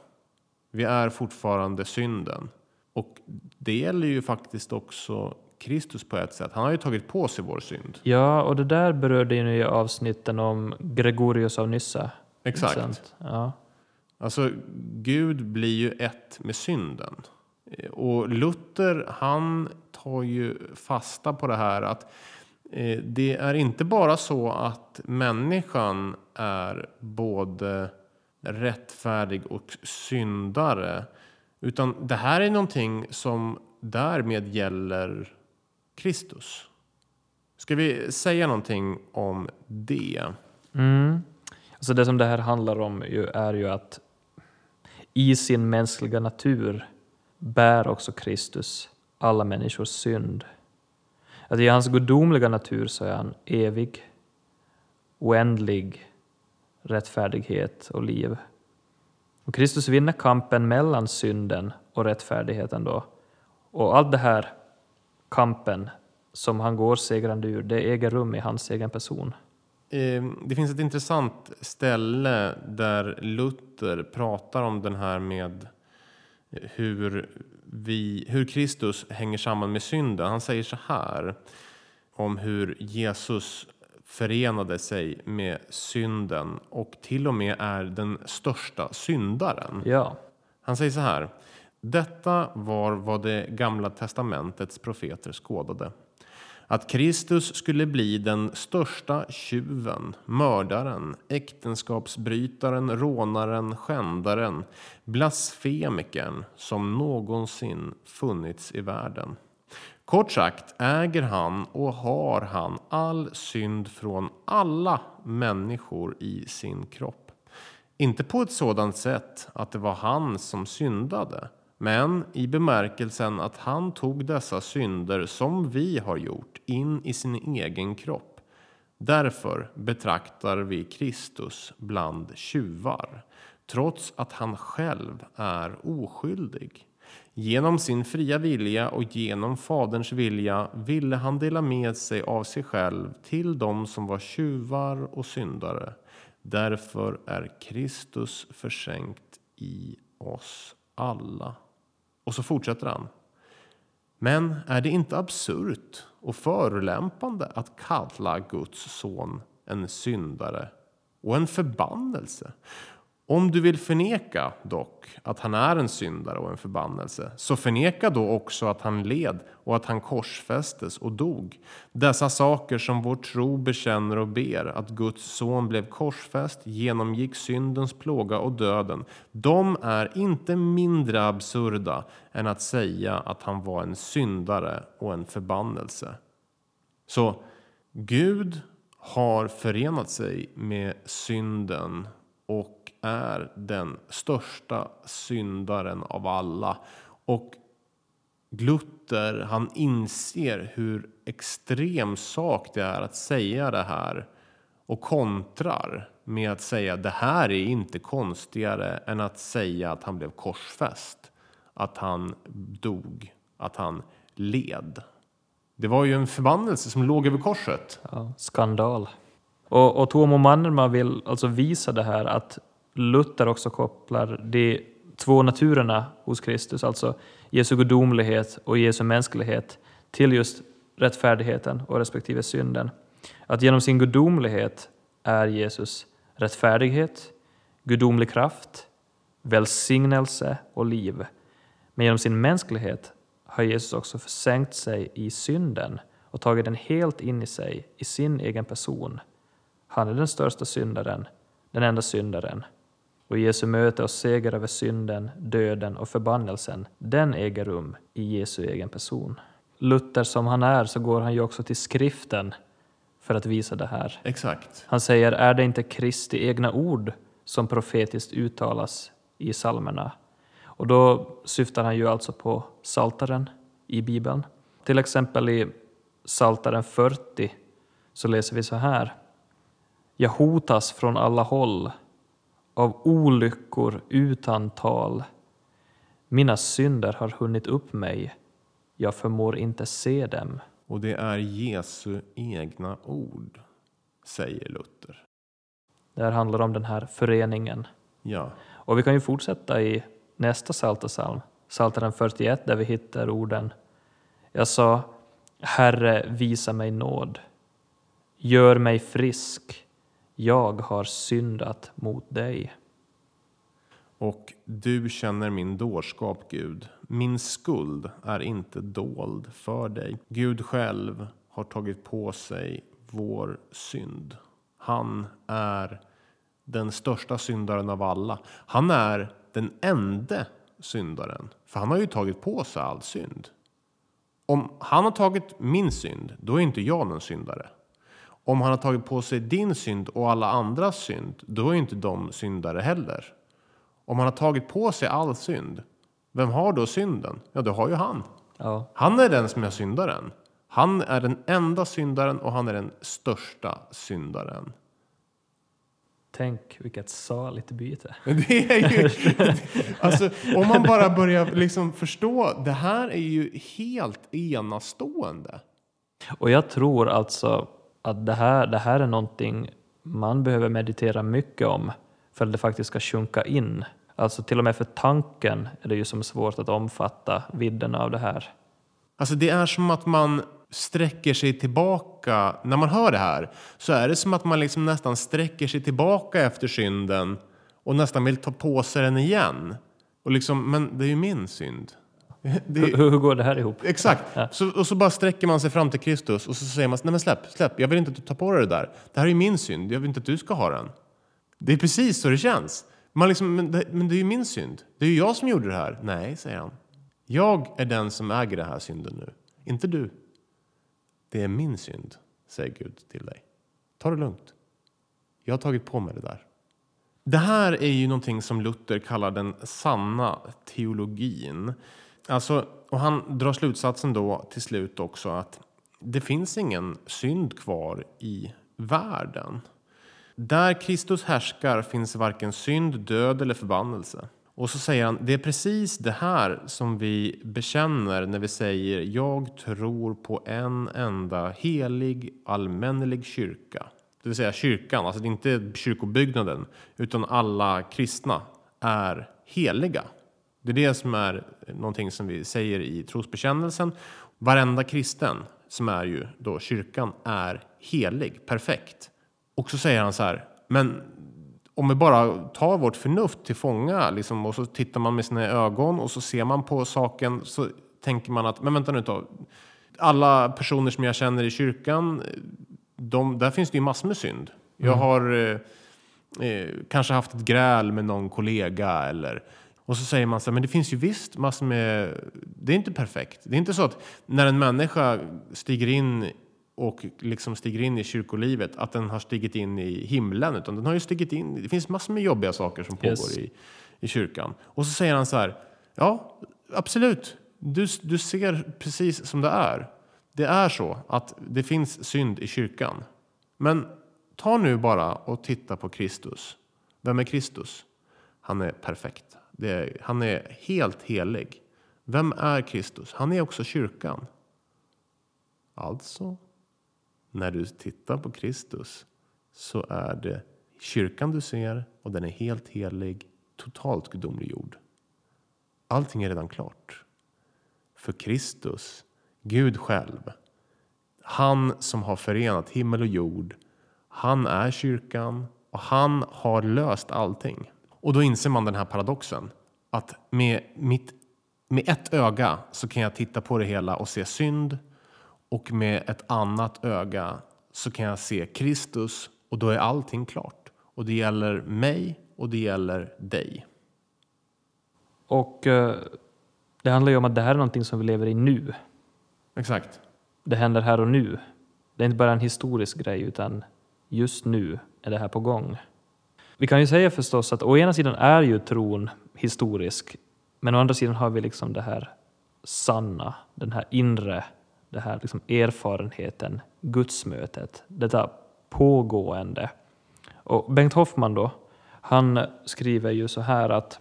Vi är fortfarande synden. Och det gäller ju faktiskt också Kristus på ett sätt. Han har ju tagit på sig vår synd. Ja, och det där berörde ju i avsnitten om Gregorius av Nyssa. Exakt. Ja. Alltså, Gud blir ju ett med synden. Och Luther, han tar ju fasta på det här att Eh, det är inte bara så att människan är både rättfärdig och syndare. Utan det här är någonting som därmed gäller Kristus. Ska vi säga någonting om det? Mm. Alltså det som det här handlar om ju är ju att i sin mänskliga natur bär också Kristus alla människors synd. Att i hans gudomliga natur så är han evig, oändlig rättfärdighet och liv. Och Kristus vinner kampen mellan synden och rättfärdigheten då. Och allt det här kampen som han går segrande ur, det äger rum i hans egen person. Ehm, det finns ett intressant ställe där Luther pratar om den här med hur, vi, hur Kristus hänger samman med synden. Han säger så här om hur Jesus förenade sig med synden och till och med är den största syndaren. Ja. Han säger så här. Detta var vad det gamla testamentets profeter skådade. Att Kristus skulle bli den största tjuven, mördaren, äktenskapsbrytaren, rånaren, skändaren, blasfemikern som någonsin funnits i världen. Kort sagt äger han och har han all synd från alla människor i sin kropp. Inte på ett sådant sätt att det var han som syndade, men i bemärkelsen att han tog dessa synder som vi har gjort in i sin egen kropp. Därför betraktar vi Kristus bland tjuvar, trots att han själv är oskyldig. Genom sin fria vilja och genom Faderns vilja ville han dela med sig av sig själv till dem som var tjuvar och syndare. Därför är Kristus försänkt i oss alla. Och så fortsätter han. Men är det inte absurt och förolämpande att kalla Guds son en syndare och en förbannelse? Om du vill förneka dock att han är en syndare och en förbannelse, så förneka då också att han led och att han korsfästes och dog. Dessa saker som vår tro bekänner och ber, att Guds son blev korsfäst, genomgick syndens plåga och döden, de är inte mindre absurda än att säga att han var en syndare och en förbannelse. Så Gud har förenat sig med synden och är den största syndaren av alla. Och Glutter han inser hur extrem sak det är att säga det här och kontrar med att säga det här är inte konstigare än att säga att han blev korsfäst, att han dog, att han led. Det var ju en förbannelse som låg över korset. Ja, skandal. Och, och Tuomo Mannerma vill alltså visa det här att Luther också kopplar de två naturerna hos Kristus, alltså Jesu gudomlighet och Jesu mänsklighet, till just rättfärdigheten och respektive synden. Att genom sin gudomlighet är Jesus rättfärdighet, gudomlig kraft, välsignelse och liv. Men genom sin mänsklighet har Jesus också försänkt sig i synden och tagit den helt in i sig, i sin egen person. Han är den största syndaren, den enda syndaren och Jesu möte och seger över synden, döden och förbannelsen, den äger rum i Jesu egen person. Luther som han är så går han ju också till skriften för att visa det här. Exakt. Han säger, är det inte Kristi egna ord som profetiskt uttalas i psalmerna? Och då syftar han ju alltså på saltaren i Bibeln. Till exempel i Saltaren 40 så läser vi så här. Jag hotas från alla håll av olyckor utan tal. Mina synder har hunnit upp mig, jag förmår inte se dem. Och det är Jesu egna ord, säger Luther. Det här handlar om den här föreningen. Ja. Och vi kan ju fortsätta i nästa psaltarpsalm, Psaltaren 41, där vi hittar orden Jag sa, Herre, visa mig nåd. Gör mig frisk jag har syndat mot dig. Och du känner min dårskap, Gud. Min skuld är inte dold för dig. Gud själv har tagit på sig vår synd. Han är den största syndaren av alla. Han är den enda syndaren, för han har ju tagit på sig all synd. Om han har tagit min synd, då är inte jag någon syndare. Om han har tagit på sig din synd och alla andras synd, då är inte de syndare heller. Om han har tagit på sig all synd, vem har då synden? Ja, det har ju han. Ja. Han är den som är syndaren. Han är den enda syndaren och han är den största syndaren. Tänk vilket saligt byte. [laughs] Det är ju, alltså, om man bara börjar liksom förstå, det här är ju helt enastående. Och jag tror alltså att det här, det här är någonting man behöver meditera mycket om för att det faktiskt ska sjunka in. Alltså till och med för tanken är det ju som svårt att omfatta vidden av det här. Alltså det är som att man sträcker sig tillbaka. När man hör det här så är det som att man liksom nästan sträcker sig tillbaka efter synden och nästan vill ta på sig den igen. Och liksom, men det är ju min synd. Det Hur, hur går det här ihop? Exakt. Så, och så bara sträcker man sig fram till Kristus och så säger man nej men släpp, släpp, jag vill inte att du tar på dig det där. Det här är min synd, jag vill inte att du ska ha den. Det är precis så det känns. Man liksom, men, det, men det är ju min synd. Det är ju jag som gjorde det här. Nej, säger han. Jag är den som äger den här synden nu, inte du. Det är min synd, säger Gud till dig. Ta det lugnt. Jag har tagit på mig det där. Det här är ju någonting som Luther kallar den sanna teologin. Alltså, och han drar slutsatsen då till slut också att det finns ingen synd kvar i världen. Där Kristus härskar finns varken synd, död eller förbannelse. Och så säger han, det är precis det här som vi bekänner när vi säger jag tror på en enda helig allmännelig kyrka. Det vill säga kyrkan, alltså det är inte kyrkobyggnaden, utan alla kristna är heliga. Det är det som är någonting som vi säger i trosbekännelsen. Varenda kristen, som är ju då kyrkan, är helig, perfekt. Och så säger han så här, men om vi bara tar vårt förnuft till fånga liksom, och så tittar man med sina ögon och så ser man på saken så tänker man att, men vänta nu. Alla personer som jag känner i kyrkan, de, där finns det ju massor med synd. Jag har eh, eh, kanske haft ett gräl med någon kollega eller och så säger man så här, men det finns ju visst massor med, det är inte perfekt. Det är inte så att när en människa stiger in och liksom stiger in i kyrkolivet att den har stigit in i himlen utan den har ju stigit in, det finns massor med jobbiga saker som pågår Yes. i, i kyrkan. Och så säger han så här, ja absolut, du, du ser precis som det är. Det är så att det finns synd i kyrkan. Men ta nu bara och titta på Kristus. Vem är Kristus? Han är perfekt. Det han är helt helig. Vem är Kristus? Han är också kyrkan. Alltså, när du tittar på Kristus så är det kyrkan du ser och den är helt helig, totalt gudomliggjord. Allting är redan klart. För Kristus, Gud själv, han som har förenat himmel och jord, han är kyrkan och han har löst allting. Och då inser man den här paradoxen att med, mitt, med ett öga så kan jag titta på det hela och se synd och med ett annat öga så kan jag se Kristus och då är allting klart. Och det gäller mig och det gäller dig. Och eh, det handlar ju om att det här är någonting som vi lever i nu. Exakt. Det händer här och nu. Det är inte bara en historisk grej utan just nu är det här på gång. Vi kan ju säga förstås att å ena sidan är ju tron historisk men å andra sidan har vi liksom det här sanna, den här inre, det här liksom erfarenheten, gudsmötet, detta pågående. Och Bengt Hoffman då, han skriver ju så här att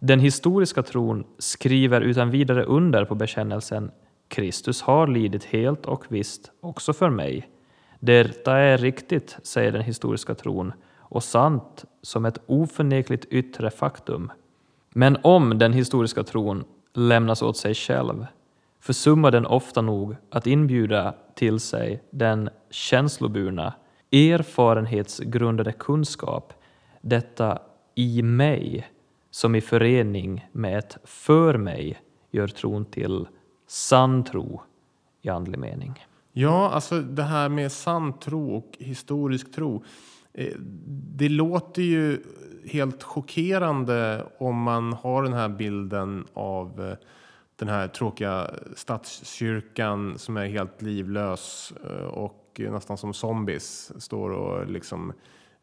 den historiska tron skriver utan vidare under på bekännelsen Kristus har lidit helt och visst också för mig. Detta är riktigt, säger den historiska tron, och sant som ett oförnekligt yttre faktum. Men om den historiska tron lämnas åt sig själv försummar den ofta nog att inbjuda till sig den känsloburna, erfarenhetsgrundade kunskap, detta i mig, som i förening med ett för mig gör tron till sann tro i andlig mening. Ja, alltså det här med sann tro och historisk tro. Eh, det låter ju helt chockerande om man har den här bilden av eh, den här tråkiga stadskyrkan som är helt livlös eh, och nästan som zombies står och liksom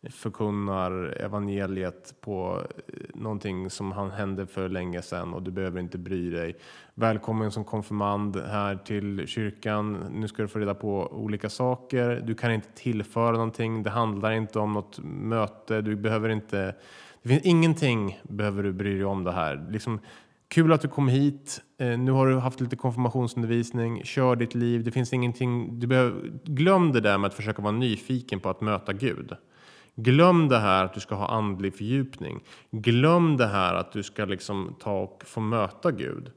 förkunnar evangeliet på eh, någonting som han hände för länge sedan och du behöver inte bry dig. Välkommen som konfirmand här till kyrkan. Nu ska du få reda på olika saker. Du kan inte tillföra någonting. Det handlar inte om något möte. Du behöver inte. Det finns ingenting behöver du bry dig om det här. Liksom, Kul att du kom hit. Eh, nu har du haft lite konfirmationsundervisning. Kör ditt liv. Det finns ingenting. Du behöver, glöm det där med att försöka vara nyfiken på att möta Gud. Glöm det här att du ska ha andlig fördjupning. Glöm det här att du ska liksom ta och få möta Gud.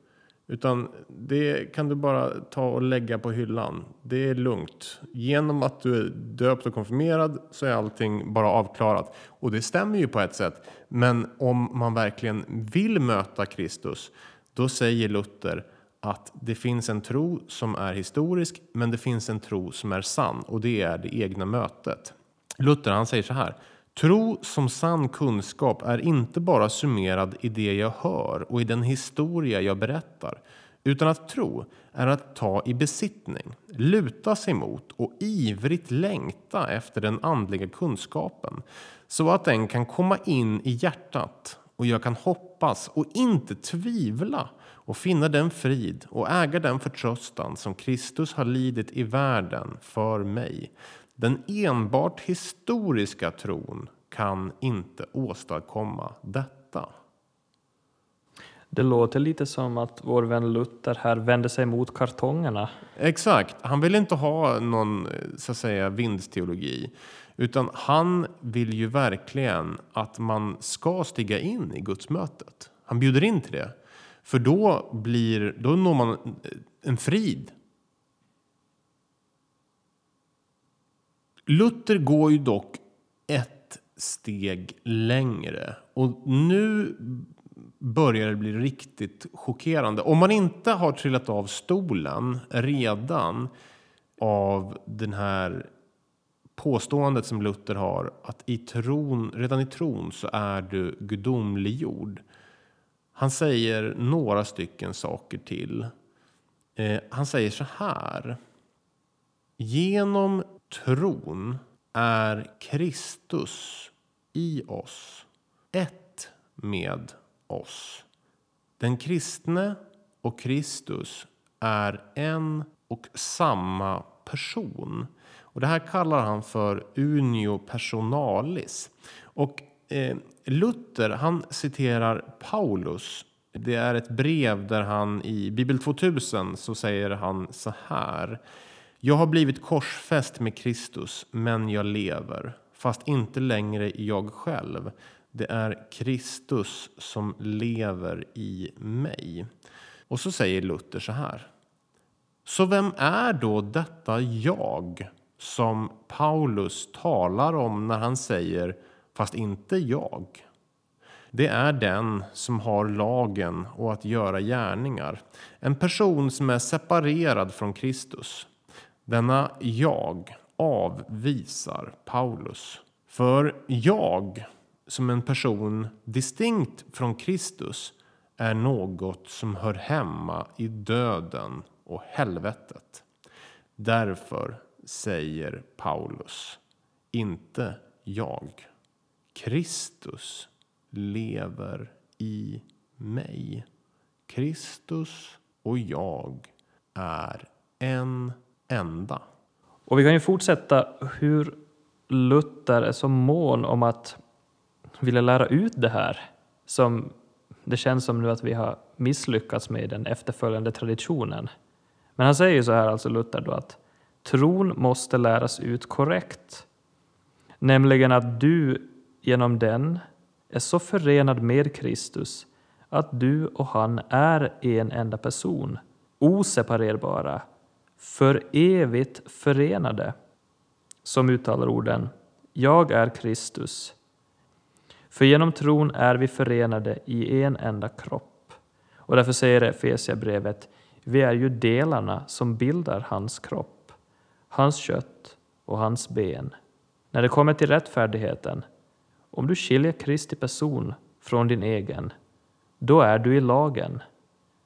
Utan det kan du bara ta och lägga på hyllan. Det är lugnt. Genom att du är döpt och konfirmerad så är allting bara avklarat. Och det stämmer ju på ett sätt. Men om man verkligen vill möta Kristus, då säger Luther att det finns en tro som är historisk, men det finns en tro som är sann och det är det egna mötet. Luther han säger så här. Tro som sann kunskap är inte bara summerad i det jag hör och i den historia jag berättar, utan att tro är att ta i besittning, luta sig mot och ivrigt längta efter den andliga kunskapen så att den kan komma in i hjärtat och jag kan hoppas och inte tvivla och finna den frid och äga den förtröstan som Kristus har lidit i världen för mig. Den enbart historiska tron kan inte åstadkomma detta. Det låter lite som att vår vän Luther här vänder sig mot kartongerna. Exakt. Han vill inte ha någon så att säga vindsteologi. Utan han vill ju verkligen att man ska stiga in i gudsmötet. Han bjuder in till det. För då, blir, då når man en frid Luther går ju dock ett steg längre och nu börjar det bli riktigt chockerande. Om man inte har trillat av stolen redan av den här påståendet som Luther har att i tron, redan i tron så är du gudomliggjord. Han säger några stycken saker till. Eh, han säger så här. Genom tron är Kristus i oss, ett med oss. Den kristne och Kristus är en och samma person. Och Det här kallar han för unio personalis. Och eh, Luther han citerar Paulus. Det är ett brev där han i Bibel 2000 så säger han så här. Jag har blivit korsfäst med Kristus, men jag lever, fast inte längre jag själv. Det är Kristus som lever i mig. Och så säger Luther så här. Så vem är då detta jag som Paulus talar om när han säger fast inte jag? Det är den som har lagen och att göra gärningar. En person som är separerad från Kristus. Denna jag avvisar Paulus. För jag, som en person distinkt från Kristus är något som hör hemma i döden och helvetet. Därför säger Paulus, inte jag. Kristus lever i mig. Kristus och jag är en enda. Och vi kan ju fortsätta hur Luther är så mån om att vilja lära ut det här som det känns som nu att vi har misslyckats med i den efterföljande traditionen. Men han säger ju så här, alltså Luther, då, att tron måste läras ut korrekt. Nämligen att du genom den är så förenad med Kristus att du och han är en enda person, oseparerbara för evigt förenade, som uttalar orden Jag är Kristus. För genom tron är vi förenade i en enda kropp. Och därför säger Efesierbrevet Vi är ju delarna som bildar hans kropp. hans kött och hans ben. När det kommer till rättfärdigheten, om du skiljer Kristi person från din egen, då är du i lagen.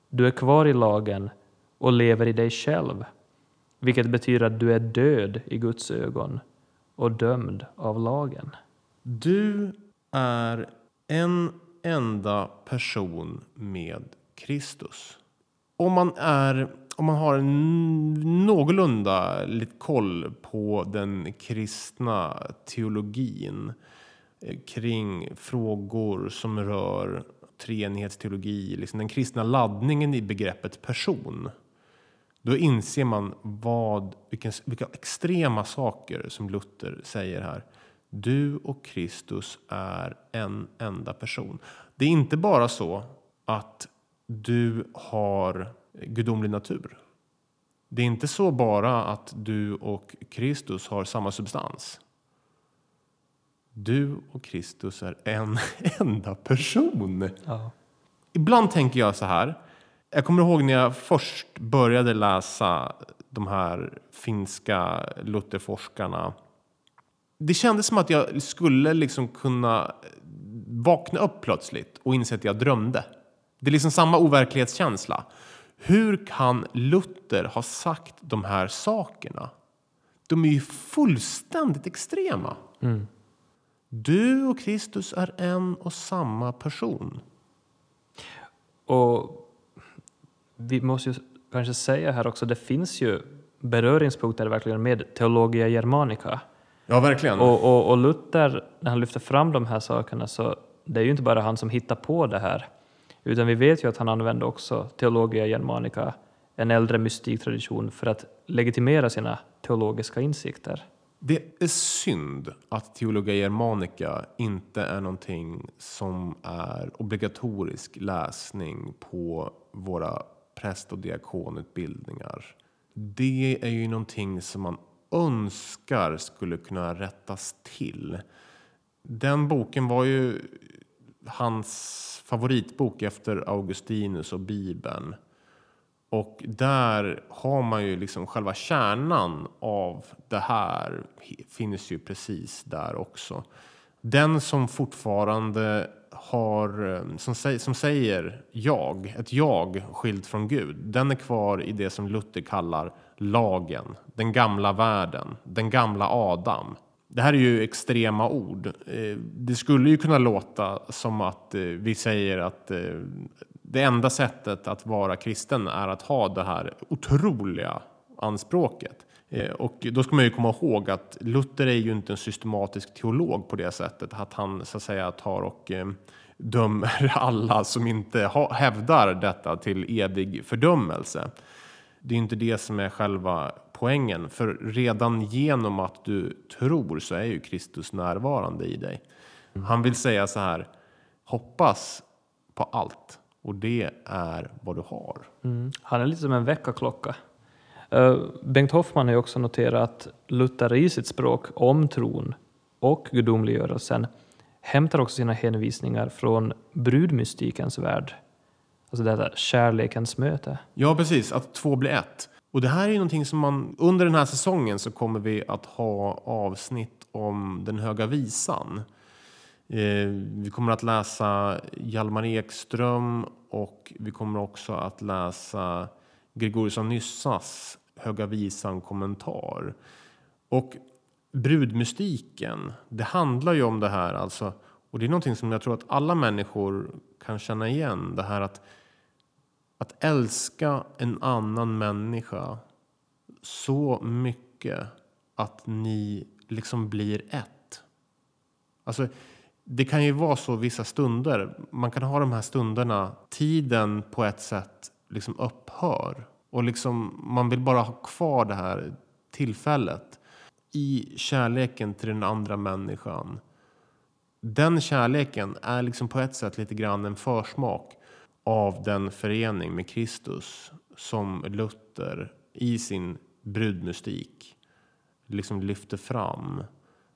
Du är kvar i lagen och lever i dig själv, vilket betyder att du är död i Guds ögon och dömd av lagen. Du är en enda person med Kristus. Om man, är, om man har någorlunda lite koll på den kristna teologin eh, kring frågor som rör treenighetsteologi, liksom den kristna laddningen i begreppet person. Då inser man vad, vilka, vilka extrema saker som Luther säger här. Du och Kristus är en enda person. Det är inte bara så att du har gudomlig natur. Det är inte så bara att du och Kristus har samma substans. Du och Kristus är en [laughs] enda person. Ja. Ibland tänker jag så här. Jag kommer ihåg när jag först började läsa de här finska Lutherforskarna. Det kändes som att jag skulle liksom kunna vakna upp plötsligt och inse att jag drömde. Det är liksom samma overklighetskänsla. Hur kan Luther ha sagt de här sakerna? De är ju fullständigt extrema. Mm. Du och Kristus är en och samma person. Och vi måste ju kanske säga här också, det finns ju beröringspunkter verkligen med Teologia Germanica. Ja, verkligen. Och, och, och Luther, när han lyfter fram de här sakerna, så det är ju inte bara han som hittar på det här, utan vi vet ju att han använde också Teologia Germanica, en äldre mystiktradition, för att legitimera sina teologiska insikter. Det är synd att Teologia Germanica inte är någonting som är obligatorisk läsning på våra präst och diakonutbildningar. Det är ju någonting som man önskar skulle kunna rättas till. Den boken var ju hans favoritbok efter Augustinus och Bibeln. Och där har man ju liksom själva kärnan av det här finns ju precis där också. Den som fortfarande har, eh, som, säger, som säger jag, ett jag skilt från Gud, den är kvar i det som Luther kallar lagen, den gamla världen, den gamla Adam. Det här är ju extrema ord. Eh, det skulle ju kunna låta som att eh, vi säger att det enda sättet att vara kristen är att ha det här otroliga anspråket. Och då ska man ju komma ihåg att Luther är ju inte en systematisk teolog på det sättet att han så att säga tar och dömer [laughs] alla som inte hävdar detta till evig fördömelse. Det är inte det som är själva poängen, för redan genom att du tror så är ju Kristus närvarande i dig. Han vill säga så här, hoppas på allt och det är vad du har. Mm. Han är lite som en väckarklocka. Eh, Bengt Hoffman har ju också noterat att Luther i sitt språk om tron och gudomliggörelsen hämtar också sina hänvisningar från brudmystikens värld. Alltså detta kärlekens möte. Ja, precis. Att två blir ett. Och det här är ju någonting som man under den här säsongen så kommer vi att ha avsnitt om den höga visan. Eh, vi kommer att läsa Hjalmar Ekström och vi kommer också att läsa Gregorius av Nyssas Höga visan kommentar. Och brudmystiken, det handlar ju om det här alltså. Och det är någonting som jag tror att alla människor kan känna igen. Det här att att älska en annan människa så mycket att ni liksom blir ett. Alltså, det kan ju vara så vissa stunder. Man kan ha de här stunderna. Tiden på ett sätt liksom upphör. Och liksom, man vill bara ha kvar det här tillfället i kärleken till den andra människan. Den kärleken är liksom på ett sätt lite grann en försmak av den förening med Kristus som Luther i sin brudmystik liksom lyfter fram.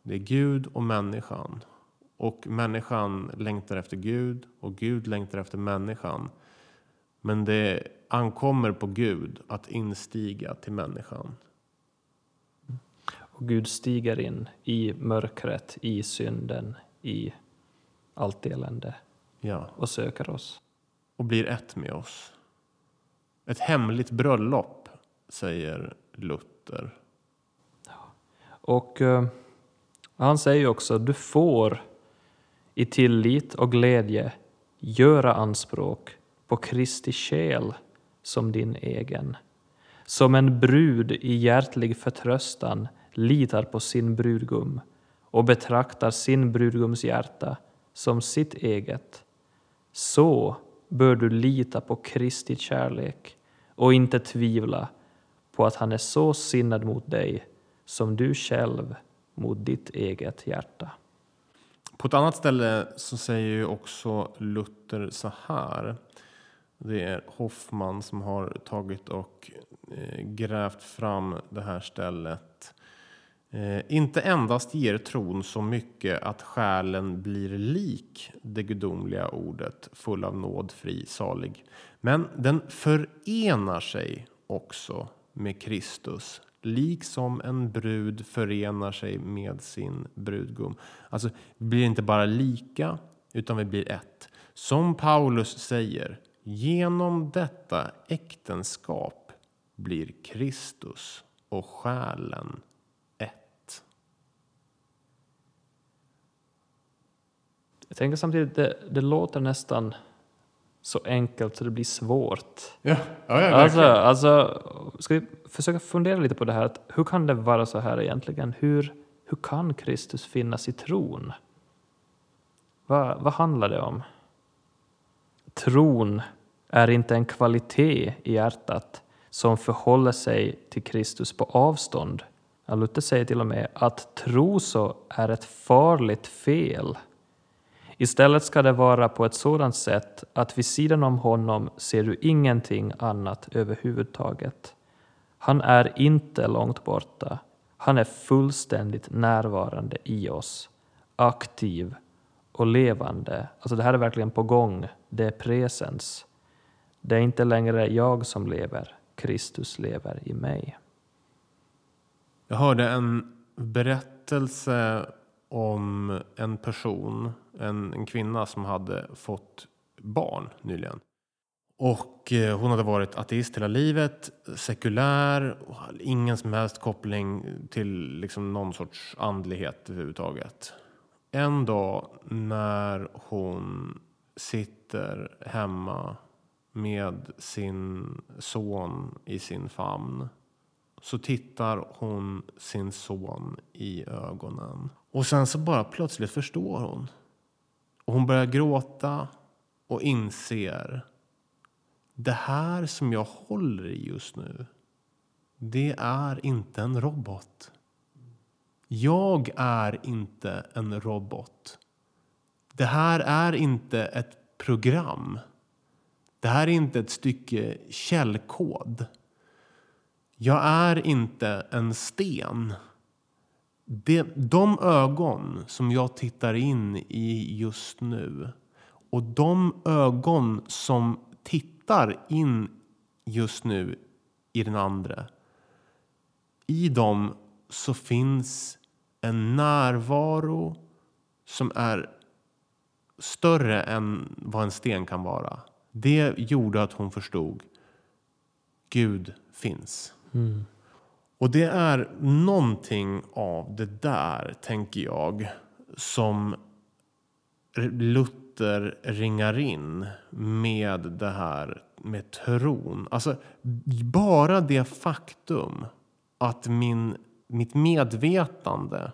Det är Gud och människan. Och människan längtar efter Gud och Gud längtar efter människan. Men det ankommer på Gud att instiga till människan. Och Gud stiger in i mörkret, i synden, i allt elände Ja, och söker oss. och blir ett med oss. Ett hemligt bröllop, säger Luther. Och eh, han säger också, du får i tillit och glädje göra anspråk och Kristi själ som din egen. Som en brud i hjärtlig förtröstan litar på sin brudgum och betraktar sin brudgums hjärta som sitt eget. Så bör du lita på Kristi kärlek och inte tvivla på att han är så sinnad mot dig som du själv mot ditt eget hjärta. På ett annat ställe så säger ju också Luther så här. Det är Hoffman som har tagit och eh, grävt fram det här stället. Eh, inte endast ger tron så mycket att själen blir lik det gudomliga ordet full av nåd, fri, salig. Men den förenar sig också med Kristus liksom en brud förenar sig med sin brudgum. Alltså, vi blir inte bara lika, utan vi blir ett. Som Paulus säger, genom detta äktenskap blir Kristus och själen ett. Jag tänker samtidigt, det, det låter nästan så enkelt så det blir svårt. Ja, ja, ja Alltså, alltså, ska vi försöka fundera lite på det här, att hur kan det vara så här egentligen? Hur, hur kan Kristus finnas i tron? Vad, vad handlar det om? Tron är inte en kvalitet i hjärtat som förhåller sig till Kristus på avstånd. Luther säger till och med att tro så är ett farligt fel. Istället ska det vara på ett sådant sätt att vid sidan om honom ser du ingenting annat överhuvudtaget. Han är inte långt borta. Han är fullständigt närvarande i oss, aktiv och levande. Alltså det här är verkligen på gång. Det är presens. Det är inte längre jag som lever. Kristus lever i mig. Jag hörde en berättelse om en person, en, en kvinna som hade fått barn nyligen. Och eh, hon hade varit ateist hela livet, sekulär, och hade ingen som helst koppling till liksom någon sorts andlighet överhuvudtaget. En dag när hon sitter hemma med sin son i sin famn så tittar hon sin son i ögonen. Och sen så bara plötsligt förstår hon. Och hon börjar gråta och inser det här som jag håller i just nu, det är inte en robot. Jag är inte en robot. Det här är inte ett program. Det här är inte ett stycke källkod. Jag är inte en sten. Det, de ögon som jag tittar in i just nu och de ögon som tittar in just nu i den andra. I dem så finns en närvaro som är större än vad en sten kan vara. Det gjorde att hon förstod Gud finns. Och det är någonting av det där, tänker jag, som Luther ringar in med det här med tron. Alltså, bara det faktum att min, mitt medvetande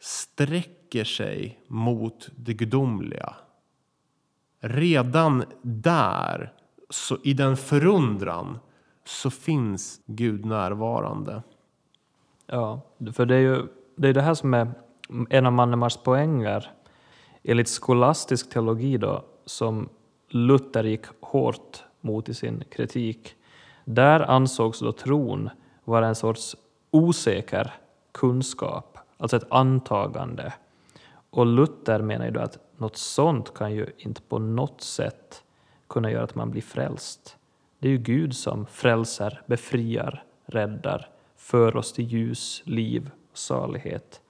sträcker sig mot det gudomliga. Redan där, så i den förundran, så finns Gud närvarande. Ja, för det är ju det, är det här som är en av Mannemars poänger enligt skolastisk teologi då, som Luther gick hårt mot i sin kritik. Där ansågs då tron vara en sorts osäker kunskap, alltså ett antagande. Och Luther menar ju då att något sånt kan ju inte på något sätt kunna göra att man blir frälst. Det är ju Gud som frälser, befriar, räddar, för oss till ljus, liv och salighet.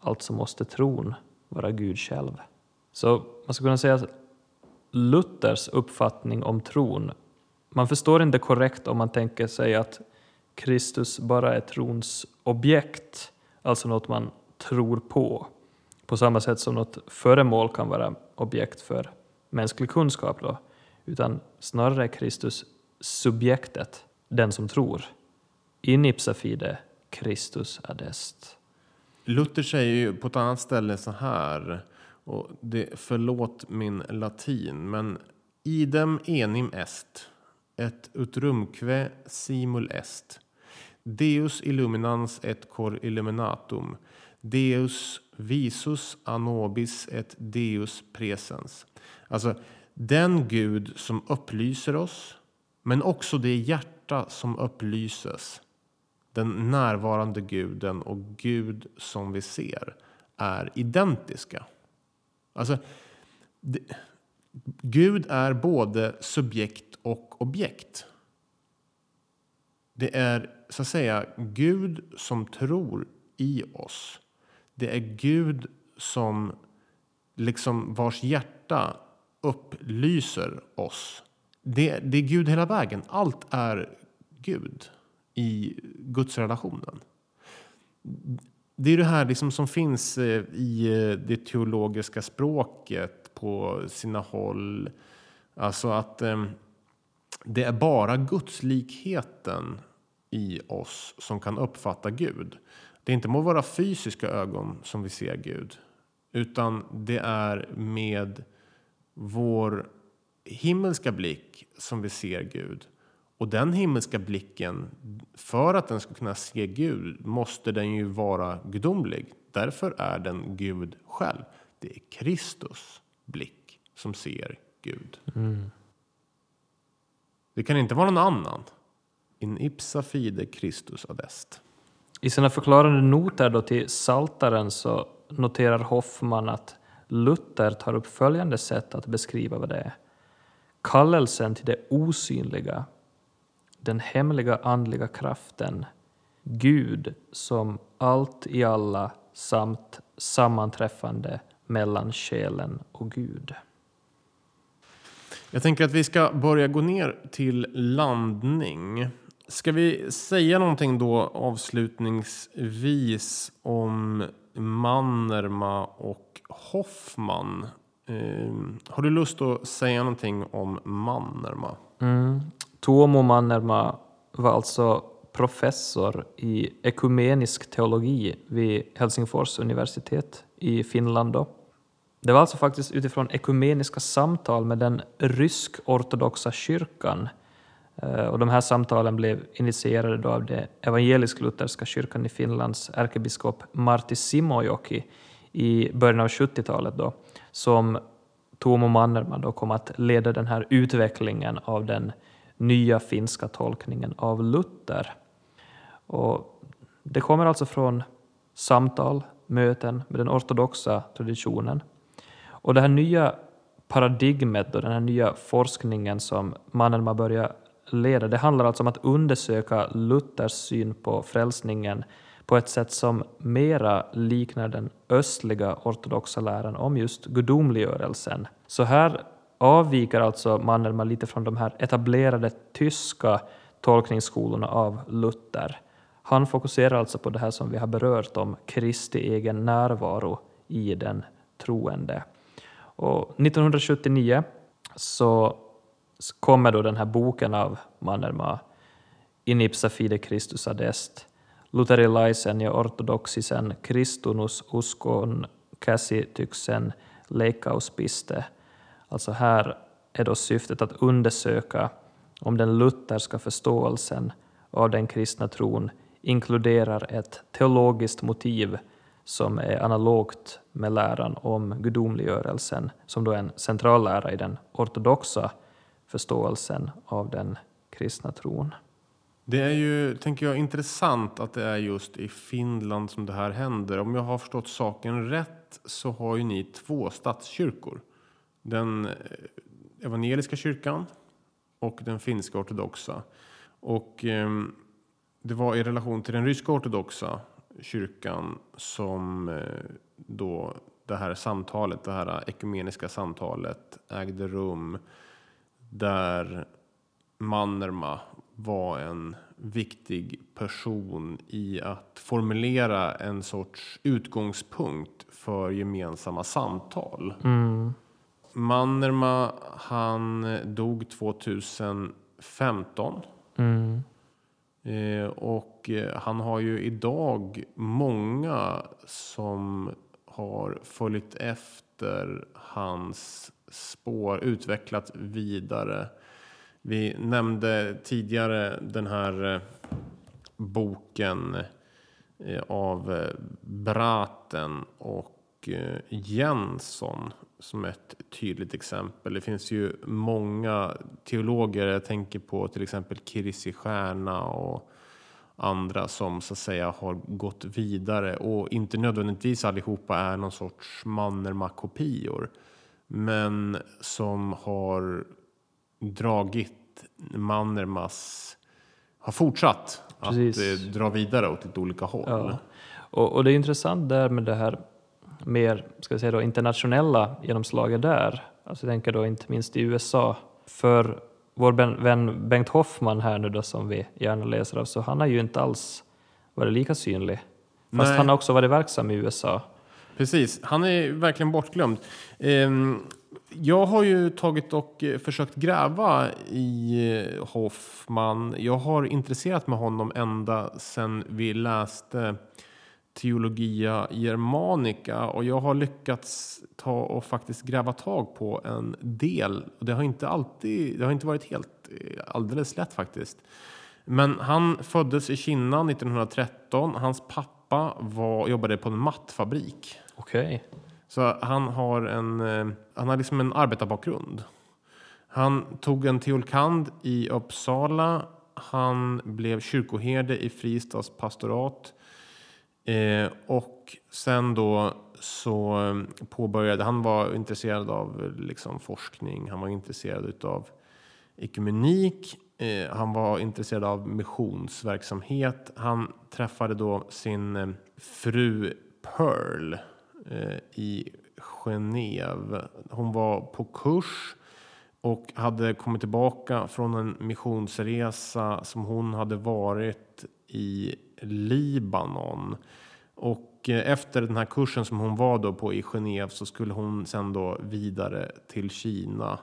Alltså måste tron vara Gud själv. Så man skulle kunna säga att Luthers uppfattning om tron, man förstår inte korrekt om man tänker sig att Kristus bara är trons objekt, alltså något man tror på, på samma sätt som något föremål kan vara objekt för mänsklig kunskap då, utan snarare är Kristus subjektet, den som tror. In ipsa fide, Kristus adest. Luther säger ju på ett annat ställe så här, och det, förlåt min latin, men idem enim est, et utrumque simul est. Deus illuminans et cor illuminatum. Deus visus anobis et Deus presens. Alltså, den Gud som upplyser oss, men också det hjärta som upplyses. Den närvarande guden och Gud som vi ser är identiska. Alltså, det, Gud är både subjekt och objekt. Det är så att säga Gud som tror i oss. Det är Gud som liksom vars hjärta upplyser oss. Det, det är Gud hela vägen. Allt är Gud i gudsrelationen. Det är det här liksom som finns eh, i eh, det teologiska språket på sina håll. Alltså att eh, det är bara gudslikheten i oss som kan uppfatta Gud. Det är inte med våra fysiska ögon som vi ser Gud, utan det är med vår himmelska blick som vi ser Gud. Och den himmelska blicken, för att den ska kunna se Gud, måste den ju vara gudomlig. Därför är den Gud själv. Det är Kristus blick som ser Gud. Mm. Det kan inte vara någon annan. In ipsa fide Christus adest. I sina förklarande noter då till Saltaren så noterar Hoffman att Luther tar upp följande sätt att beskriva vad det är. Kallelsen till det osynliga, den hemliga andliga kraften, Gud som allt i alla samt sammanträffande mellan själen och Gud. Jag tänker att vi ska börja gå ner till landning. Ska vi säga någonting då avslutningsvis om Mannerma och Hoffman? Eh, har du lust att säga någonting om Mannerma? Mm. Tuomo Mannerma var alltså professor i ekumenisk teologi vid Helsingfors universitet i Finland. Då. Det var alltså faktiskt utifrån ekumeniska samtal med den rysk-ortodoxa kyrkan Eh, och de här samtalen blev initierade då av den evangelisk-lutherska kyrkan i Finlands ärkebiskop Martti Simojoki i början av 70-talet då, som Tuomo Mannerman då kom att leda den här utvecklingen av den nya finska tolkningen av Luther. Och det kommer alltså från samtal, möten med den ortodoxa traditionen. Och det här nya paradigmet och den här nya forskningen som Mannerman började leda, det handlar alltså om att undersöka Luthers syn på frälsningen på ett sätt som mera liknar den östliga ortodoxa läran om just gudomliggörelsen. Så här avviker alltså Mannerman lite från de här etablerade tyska tolkningsskolorna av Luther. Han fokuserar alltså på det här som vi har berört om Kristi egen närvaro i den troende. Och 1979 så kommer då den här boken av Mannerma, In ipsa fide Christus adest, Luterilaisen ja ortodoxisen kristunus uskon käsityksen leikkauspiste. Alltså här är då syftet att undersöka om den lutherska förståelsen av den kristna tron inkluderar ett teologiskt motiv som är analogt med läran om gudomliggörelsen, som då är en central lära i den ortodoxa förståelsen av den kristna tron. Det är ju, tänker jag, intressant att det är just i Finland som det här händer. Om jag har förstått saken rätt så har ju ni två statskyrkor. Den eh, evangeliska kyrkan och den finska ortodoxa. Och eh, det var i relation till den ryska ortodoxa kyrkan som eh, då det här samtalet, det här eh, ekumeniska samtalet ägde rum där Mannerma var en viktig person i att formulera en sorts utgångspunkt för gemensamma samtal. Mm. Mannerma, han dog 2015. Mm. Eh, och eh, han har ju idag många som har följt efter hans spår, utvecklat vidare. Vi nämnde tidigare den här eh, boken eh, av eh, Braten och Jensson som ett tydligt exempel. Det finns ju många teologer, jag tänker på till exempel Kirsi Stjärna och andra som så att säga har gått vidare och inte nödvändigtvis allihopa är någon sorts Mannerma-kopior. Men som har dragit Mannermas, har fortsatt Precis. att eh, dra vidare åt lite olika håll. Ja. Och, och det är intressant där med det här mer ska vi säga då, internationella genomslaget där. Alltså jag tänker då inte minst i USA. För vår vän Bengt Hoffman här nu då som vi gärna läser av, så han har ju inte alls varit lika synlig. Fast Nej. han har också varit verksam i USA. Precis, han är verkligen bortglömd. Ehm, Jag har ju tagit och eh, försökt gräva i eh, Hoffman. Jag har intresserat mig honom ända sedan vi läste Theologia Germanica och jag har lyckats ta och faktiskt gräva tag på en del. Det har inte alltid, det har inte varit helt eh, alldeles lätt faktiskt. Men han föddes i Kina 1913. Hans pappa var, jobbade på en mattfabrik. Okej. Så han har en, eh, han har liksom en arbetarbakgrund. Han tog en teolkand i Uppsala. Han blev kyrkoherde i Fristads pastorat. Eh, och sen då så eh, påbörjade, han var intresserad av eh, liksom forskning, han var intresserad av ekumenik, eh, han var intresserad av missionsverksamhet. Han träffade då sin fru Pearl Eh, i Genève. Hon var på kurs och hade kommit tillbaka från en missionsresa som hon hade varit i Libanon. Och eh, efter den här kursen som hon var då på i Genève så skulle hon sen då vidare till Kina.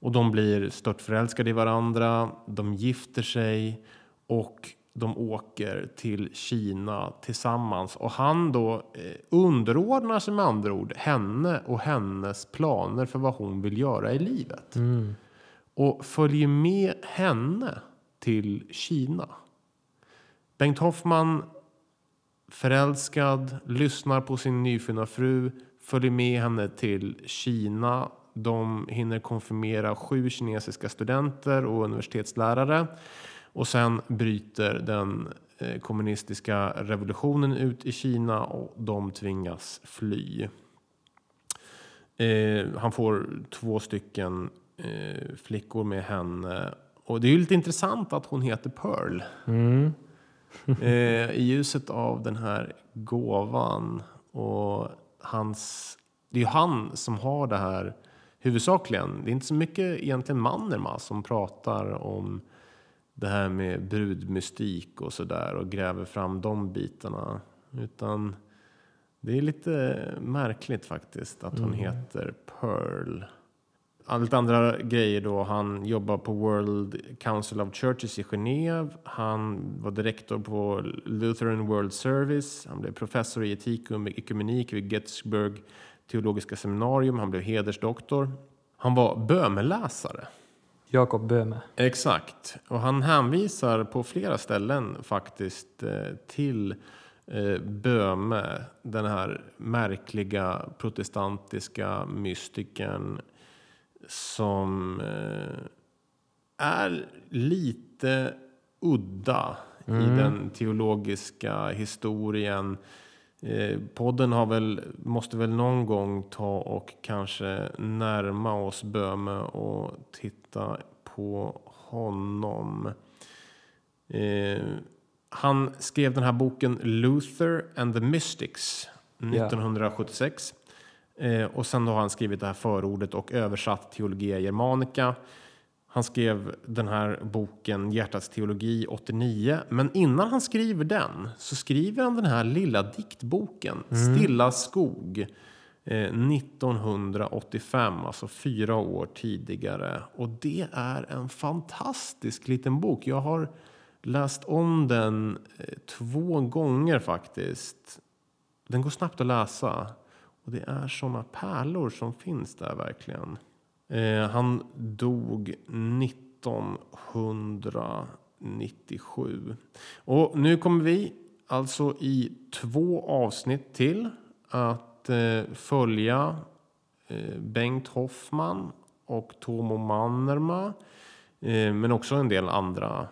Och de blir störtförälskade i varandra, de gifter sig och de åker till Kina tillsammans. Och han då eh, underordnar sig med andra ord henne och hennes planer för vad hon vill göra i livet. Mm. Och följer med henne till Kina. Bengt Hoffman, förälskad, lyssnar på sin nyfunna fru, följer med henne till Kina. De hinner konfirmera sju kinesiska studenter och universitetslärare. Och sen bryter den eh, kommunistiska revolutionen ut i Kina och de tvingas fly. Eh, han får två stycken eh, flickor med henne. Och det är ju lite intressant att hon heter Pearl. Mm. [laughs] Eh, I ljuset av den här gåvan och hans... Det är ju han som har det här huvudsakligen. Det är inte så mycket egentligen Mannerma som pratar om det här med brudmystik och sådär och gräver fram de bitarna. Utan det är lite märkligt faktiskt att hon heter Pearl. Lite andra grejer då. Han jobbar på World Council of Churches i Genève. Han var direktor på Lutheran World Service. Han blev professor i etik och ekumenik vid Gettysburg teologiska seminarium. Han blev hedersdoktor. Han var böneläsare. Jakob Böhme. Exakt. Och han hänvisar på flera ställen faktiskt eh, till eh, Böhme, den här märkliga protestantiska mystikern som eh, är lite udda i den teologiska historien. Eh, podden har väl, måste väl någon gång ta och kanske närma oss Böhme och titta på honom. Eh, Han skrev den här boken Luther and the Mystics 1976. Eh, och sen har han skrivit det här förordet och översatt Teologia Germanica. Han skrev den här boken Hjärtats teologi 89. Men innan han skriver den så skriver han den här lilla diktboken Stilla skog. Eh, 1985, alltså fyra år tidigare. Och det är en fantastisk liten bok. Jag har läst om den eh, två gånger faktiskt. Den går snabbt att läsa. Och det är såna pärlor som finns där verkligen. Eh, han dog 1997. Och nu kommer vi alltså i två avsnitt till att eh, följa eh, Bengt Hoffman och Tomo Mannerma. Men också en del andra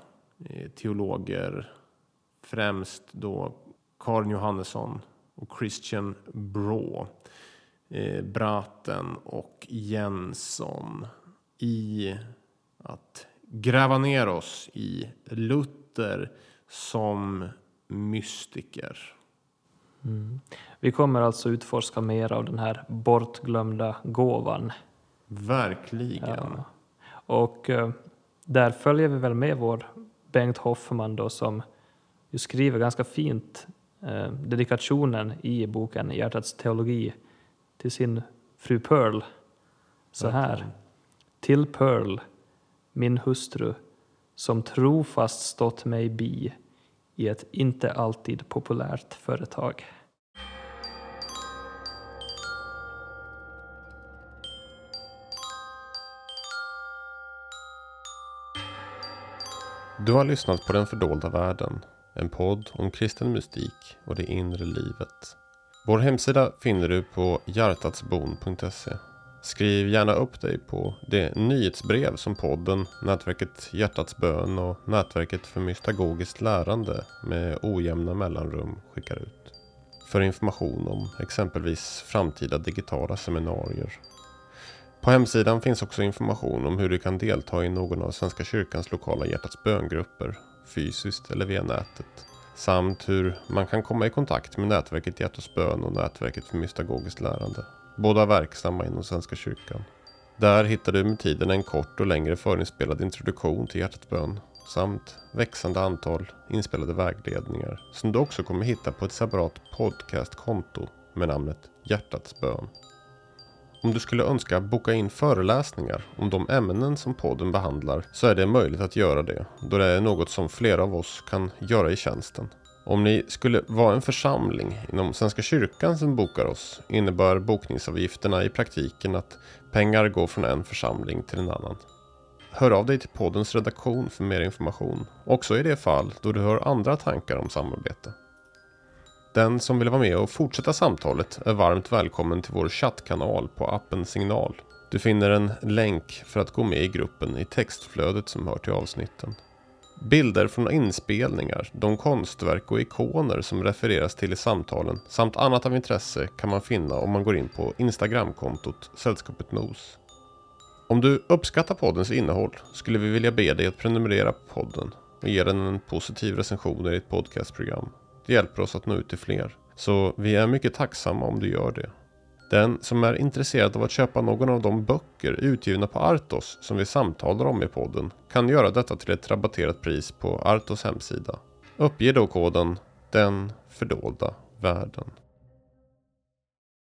teologer. Främst då Karin Johannesson och Christian Brå. Eh, Braten och Jensson i att gräva ner oss i Luther som mystiker. Vi kommer alltså utforska mer av den här bortglömda gåvan. Verkligen. Ja. Och eh, där följer vi väl med vår Bengt Hoffman då som ju skriver ganska fint eh, dedikationen i boken Hjärtats teologi till sin fru Pearl. Så här. Till Pearl, min hustru, som trofast stått mig bi i ett inte alltid populärt företag. Du har lyssnat på Den fördolda världen. En podd om kristen mystik och det inre livet. Vår hemsida finner du på hjärtatsbon.se. Skriv gärna upp dig på det nyhetsbrev som podden, nätverket Hjärtats bön och nätverket för mystagogiskt lärande med ojämna mellanrum skickar ut. För information om exempelvis framtida digitala seminarier. På hemsidan finns också information om hur du kan delta i någon av Svenska kyrkans lokala Hjärtats böngrupper, fysiskt eller via nätet. Samt hur man kan komma i kontakt med nätverket Hjärtats bön och nätverket för mystagogiskt lärande. Båda verksamma inom Svenska kyrkan. Där hittar du med tiden en kort och längre förinspelad introduktion till Hjärtats bön samt växande antal inspelade vägledningar som du också kommer hitta på ett separat podcastkonto med namnet Hjärtats bön. Om du skulle önska boka in föreläsningar om de ämnen som podden behandlar så är det möjligt att göra det då det är något som flera av oss kan göra i tjänsten. Om ni skulle vara en församling inom Svenska kyrkan som bokar oss innebär bokningsavgifterna i praktiken att pengar går från en församling till en annan. Hör av dig till poddens redaktion för mer information, också i det fall då du har andra tankar om samarbete. Den som vill vara med och fortsätta samtalet är varmt välkommen till vår chattkanal på appen Signal. Du finner en länk för att gå med i gruppen i textflödet som hör till avsnitten. Bilder från inspelningar, de konstverk och ikoner som refereras till i samtalen samt annat av intresse kan man finna om man går in på Instagramkontot Sällskapet Nos. Om du uppskattar poddens innehåll skulle vi vilja be dig att prenumerera på podden och ge den en positiv recension i ditt podcastprogram. Det hjälper oss att nå ut till fler. Så vi är mycket tacksamma om du gör det. Den som är intresserad av att köpa någon av de böcker utgivna på Artos som vi samtalar om i podden kan göra detta till ett rabatterat pris på Artos hemsida. Uppge då koden Den fördolda världen.